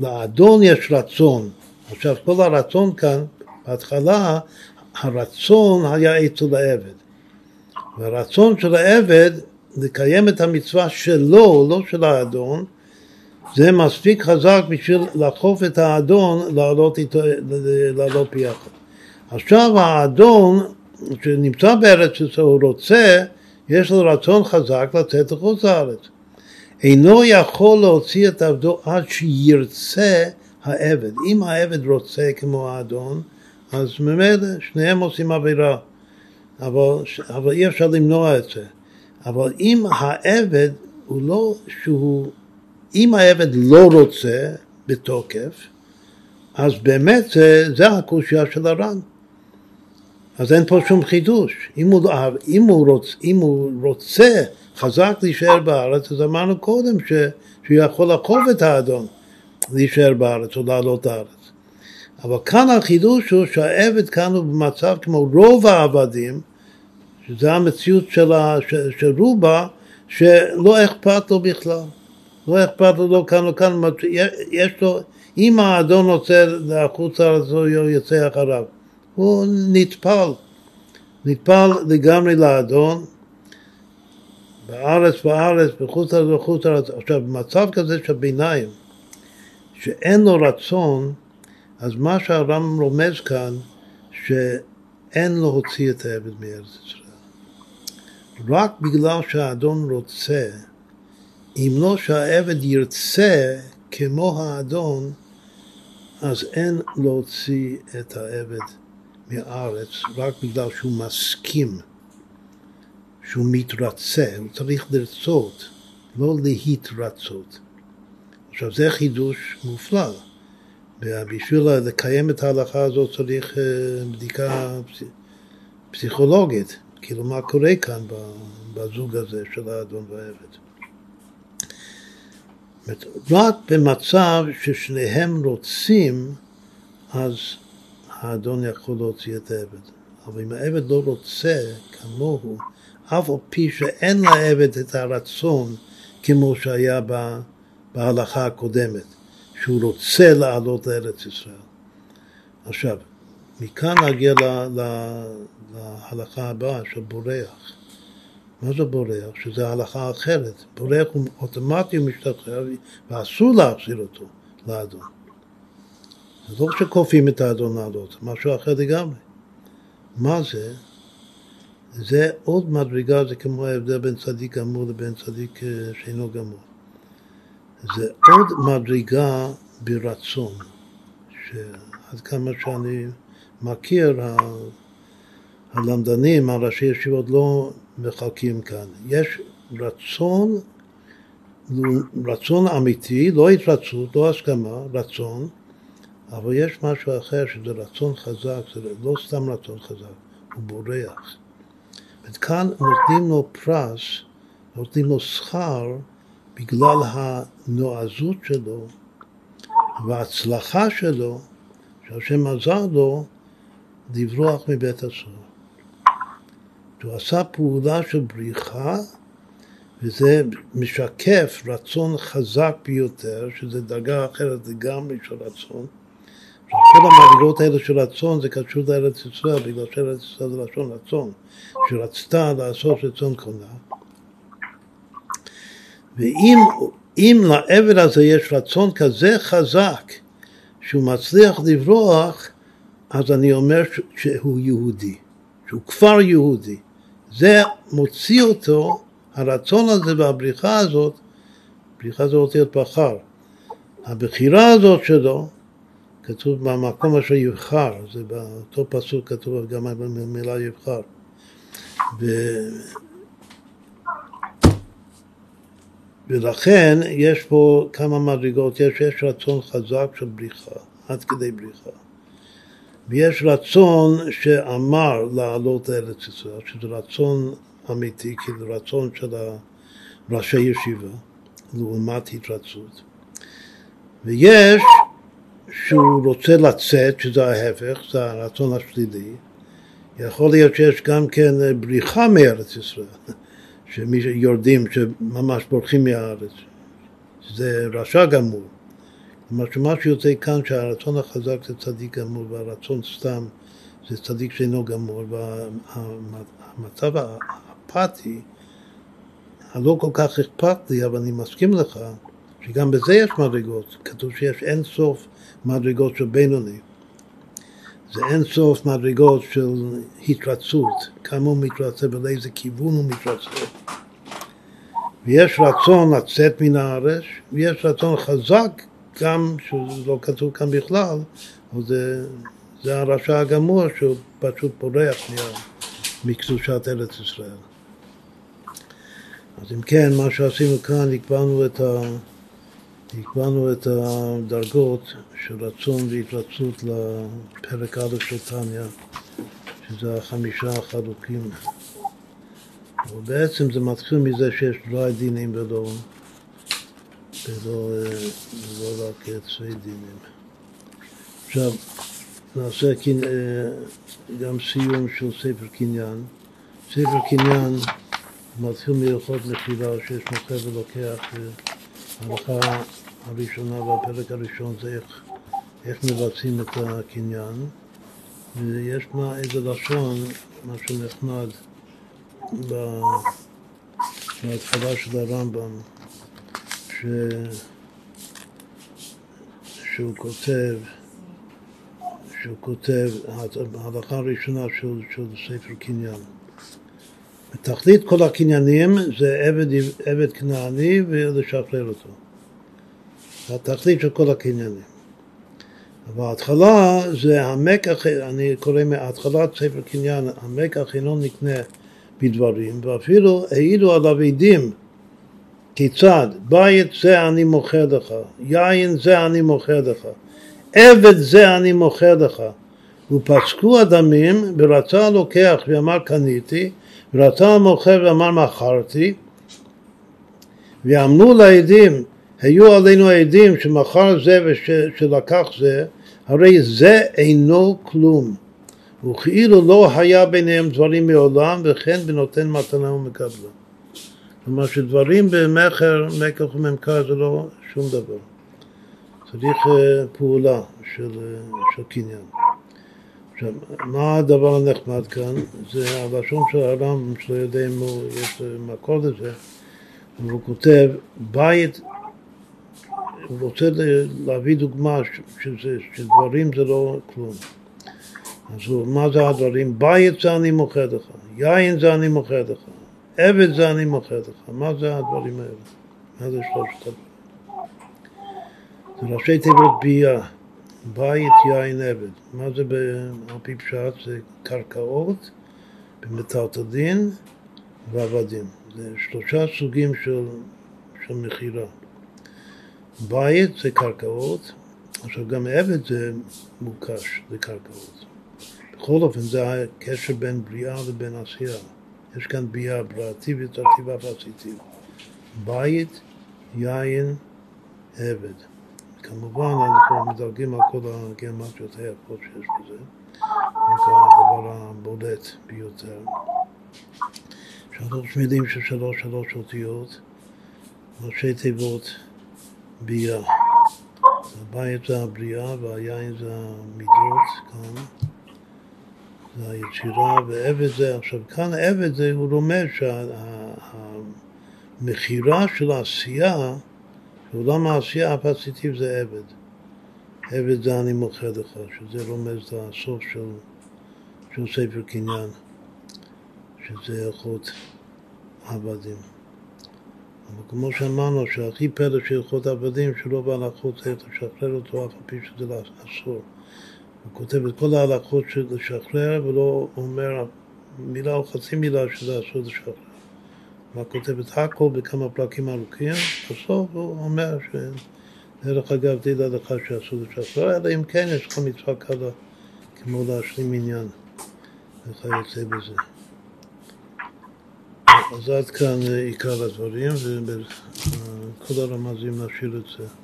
לאדון יש רצון. עכשיו כל הרצון כאן, בהתחלה הרצון היה אצל העבד. והרצון של העבד לקיים את המצווה שלו, לא של האדון, זה מספיק חזק בשביל לאכוף את האדון לעלות, איתו, לעלות ביחד. עכשיו האדון שנמצא בארץ ישראל, הוא רוצה, יש לו רצון חזק לצאת לחוץ לארץ. אינו יכול להוציא את עבדו עד שירצה העבד. אם העבד רוצה כמו האדון, אז ממילא שניהם עושים עבירה. אבל, אבל אי אפשר למנוע את זה. אבל אם העבד הוא לא שהוא, אם העבד לא רוצה בתוקף, אז באמת זה, זה הקושייה של הר"ן. אז אין פה שום חידוש. אם הוא, אם הוא, רוצ, אם הוא רוצה חזק להישאר בארץ, אז אמרנו קודם ש, שהוא יכול לאכוף את האדון להישאר בארץ או לעלות לארץ. אבל כאן החידוש הוא שהעבד כאן הוא במצב כמו רוב העבדים, שזה המציאות של, של, רובה, שלא אכפת לו בכלל. לא אכפת לו לא כאן או כאן, יש לו, אם האדון רוצה החוצה, אז הוא יוצא אחריו. הוא נטפל, נטפל לגמרי לאדון, בארץ בארץ, בחוץ לארץ בחוץ לארץ. עכשיו, במצב כזה של ביניים, שאין לו רצון, אז מה שהרמב"ם רומז כאן, שאין להוציא את העבד מארץ ישראל. רק בגלל שהאדון רוצה, אם לא שהעבד ירצה כמו האדון, אז אין להוציא את העבד מהארץ רק בגלל שהוא מסכים, שהוא מתרצה, הוא צריך לרצות, לא להתרצות. עכשיו זה חידוש מופלא. בשביל לקיים את ההלכה הזאת צריך אה, בדיקה פסיכולוגית. כאילו מה קורה כאן בזוג הזה של האדון והעבד. רק במצב ששניהם רוצים, אז האדון יכול להוציא את העבד. אבל אם העבד לא רוצה כמוהו, אף על פי שאין לעבד את הרצון כמו שהיה בהלכה הקודמת, שהוא רוצה לעלות לארץ ישראל. עכשיו, מכאן נגיע להלכה הבאה של בורח. מה זה בורח? שזה הלכה אחרת. בורח הוא אוטומטי משתחרר ואסור להחזיר אותו לאדון. זה לא שכופים את זה משהו אחר לגמרי. מה זה? זה עוד מדרגה, זה כמו ההבדל בין צדיק גמור לבין צדיק אה, שאינו גמור. זה עוד מדרגה ברצון, שעד כמה שאני מכיר, הלמדנים, הראשי ישיבות לא מחלקים כאן. יש רצון, רצון אמיתי, לא התרצות, לא הסכמה, רצון, אבל יש משהו אחר שזה רצון חזק, זה לא סתם רצון חזק, הוא בורח. וכאן נותנים לו פרס, נותנים לו שכר בגלל הנועזות שלו וההצלחה שלו שהשם עזר לו לברוח מבית הסוהר. שהוא עשה פעולה של בריחה, וזה משקף רצון חזק ביותר, שזה דרגה אחרת לגמרי של רצון. כל המדרגות האלה של רצון זה קשור לארץ ישראל, בגלל שארץ ישראל זה לשון רצון, שרצתה לעשות רצון קונה. ואם לעבד הזה יש רצון כזה חזק שהוא מצליח לברוח, אז אני אומר שהוא יהודי, שהוא כבר יהודי. זה מוציא אותו, הרצון הזה והבריחה הזאת, בריחה זה אותיות בחר. הבחירה הזאת שלו, כתוב במקום אשר יבחר, זה באותו פסוק כתוב גם במילה יבחר. ו... ולכן יש פה כמה מדרגות, יש, יש רצון חזק של בריחה, עד כדי בריחה. ויש רצון שאמר לעלות לארץ ישראל, שזה רצון אמיתי, כאילו רצון של ראשי ישיבה, לעומת התרצות. ויש שהוא רוצה לצאת, שזה ההפך, זה הרצון השלילי. יכול להיות שיש גם כן בריחה מארץ ישראל, שיורדים, שממש בורחים מהארץ. זה רשע גמור. כלומר שמה שיוצא כאן שהרצון החזק זה צדיק גמור והרצון סתם זה צדיק שאינו גמור והמצב האפאתי הלא כל כך אכפת לי אבל אני מסכים לך שגם בזה יש מדרגות כתוב שיש אין סוף מדרגות של בינוני. זה אין סוף מדרגות של התרצות. כמה הוא מתרצה ולאיזה כיוון הוא מתרצה. ויש רצון לצאת מן הארץ ויש רצון חזק גם שזה לא כתוב כאן בכלל, אבל זה, זה הרשע הגמור שהוא פשוט פורח מקדושת ארץ ישראל. אז אם כן, מה שעשינו כאן, הקבענו את, ה, הקבענו את הדרגות של רצון והתרצות לפרק א' של טניה, שזה החמישה החלוקים. ובעצם זה מתחיל מזה שיש דרי דינים ולא... ולא, ולא רק צווי דינים. עכשיו, נעשה גם סיום של ספר קניין. ספר קניין מתחיל מהלכות מחילה שיש מוכר ולוקח, ההלכה הראשונה והפרק הראשון זה איך, איך מבצעים את הקניין, ויש מה איזה לשון, משהו נחמד בהתחלה של הרמב"ם. ש... שהוא כותב, שהוא כותב, ההלכה הראשונה של, של ספר קניין. בתכלית כל הקניינים זה עבד, עבד כנעני ולשחרר אותו. התכלית של כל הקניינים. אבל ההתחלה זה המקח, אני קורא מהתחלת ספר קניין, המקח אינו נקנה בדברים, ואפילו העידו עליו עדים כיצד? בית זה אני מוכר לך, יין זה אני מוכר לך, עבד זה אני מוכר לך. ופסקו הדמים, ורצה הלוקח ואמר קניתי, ורצה המוכר ואמר מכרתי, ואמנו לעדים, היו עלינו עדים שמכר זה ושלקח זה, הרי זה אינו כלום. וכאילו לא היה ביניהם דברים מעולם, וכן בנותן מתנה ומקבלה. כלומר שדברים במכר, מכר וממכר זה לא שום דבר. צריך אה, פעולה של, אה, של קניין. עכשיו, מה הדבר הנחמד כאן? זה הלשון של הרמב"ם, שלא יודע אם הוא, יש מקור לזה, הוא כותב, בית, רוצה להביא דוגמה שזה, שדברים זה לא כלום. אז הוא, מה זה הדברים? בית זה אני מוכר לך, יין זה אני מוכר לך, עבד זה אני מוכר לך. מה זה הדברים האלה? מה זה שלושת הדברים? זה ראשי תיבות בייה, בית, יין, עבד. מה זה על פי פשט? זה קרקעות במטלטלין ועבדים. זה שלושה סוגים של, של מכירה. בית זה קרקעות, עכשיו גם עבד זה מוקש, זה קרקעות. בכל אופן זה הקשר בין בריאה לבין עשייה. יש כאן ביאה פרטיבית, תרטיבה ועשיתית. בית, יין, עבד. כמובן אנחנו מדלגים על כל הגיאומטריות היפות שיש בזה, זה הדבר הבולט ביותר. שלוש מילים של שלוש שלוש אותיות, ראשי תיבות ביה. הבית זה הבריאה והיין זה המידות כאן, זה היצירה, ועבד זה, עכשיו כאן עבד זה, הוא לומד שהמכירה של העשייה, עולם העשייה הפציטיב זה עבד. עבד זה אני מוכר לך, שזה רומז את הסוף של, של ספר קניין, שזה הלכות עבדים. אבל כמו שאמרנו, שהכי פלא של הלכות עבדים, שלא בהלכות צריך לשחרר אותו, אף על פי שזה אסור. הוא כותב את כל ההלכות של לשחרר, ולא אומר מילה או חצי מילה שזה אסור לשחרר. הוא כותב את הכל בכמה פרקים ארוכים, בסוף הוא אומר ש... דרך אגב, תדע לך שאסור לשחרר, אלא אם כן יש לך מצווה קלה, כמו להשלים עניין וכיוצא בזה. אז עד כאן עיקר הדברים, וכל הרמזים נשאיר את זה.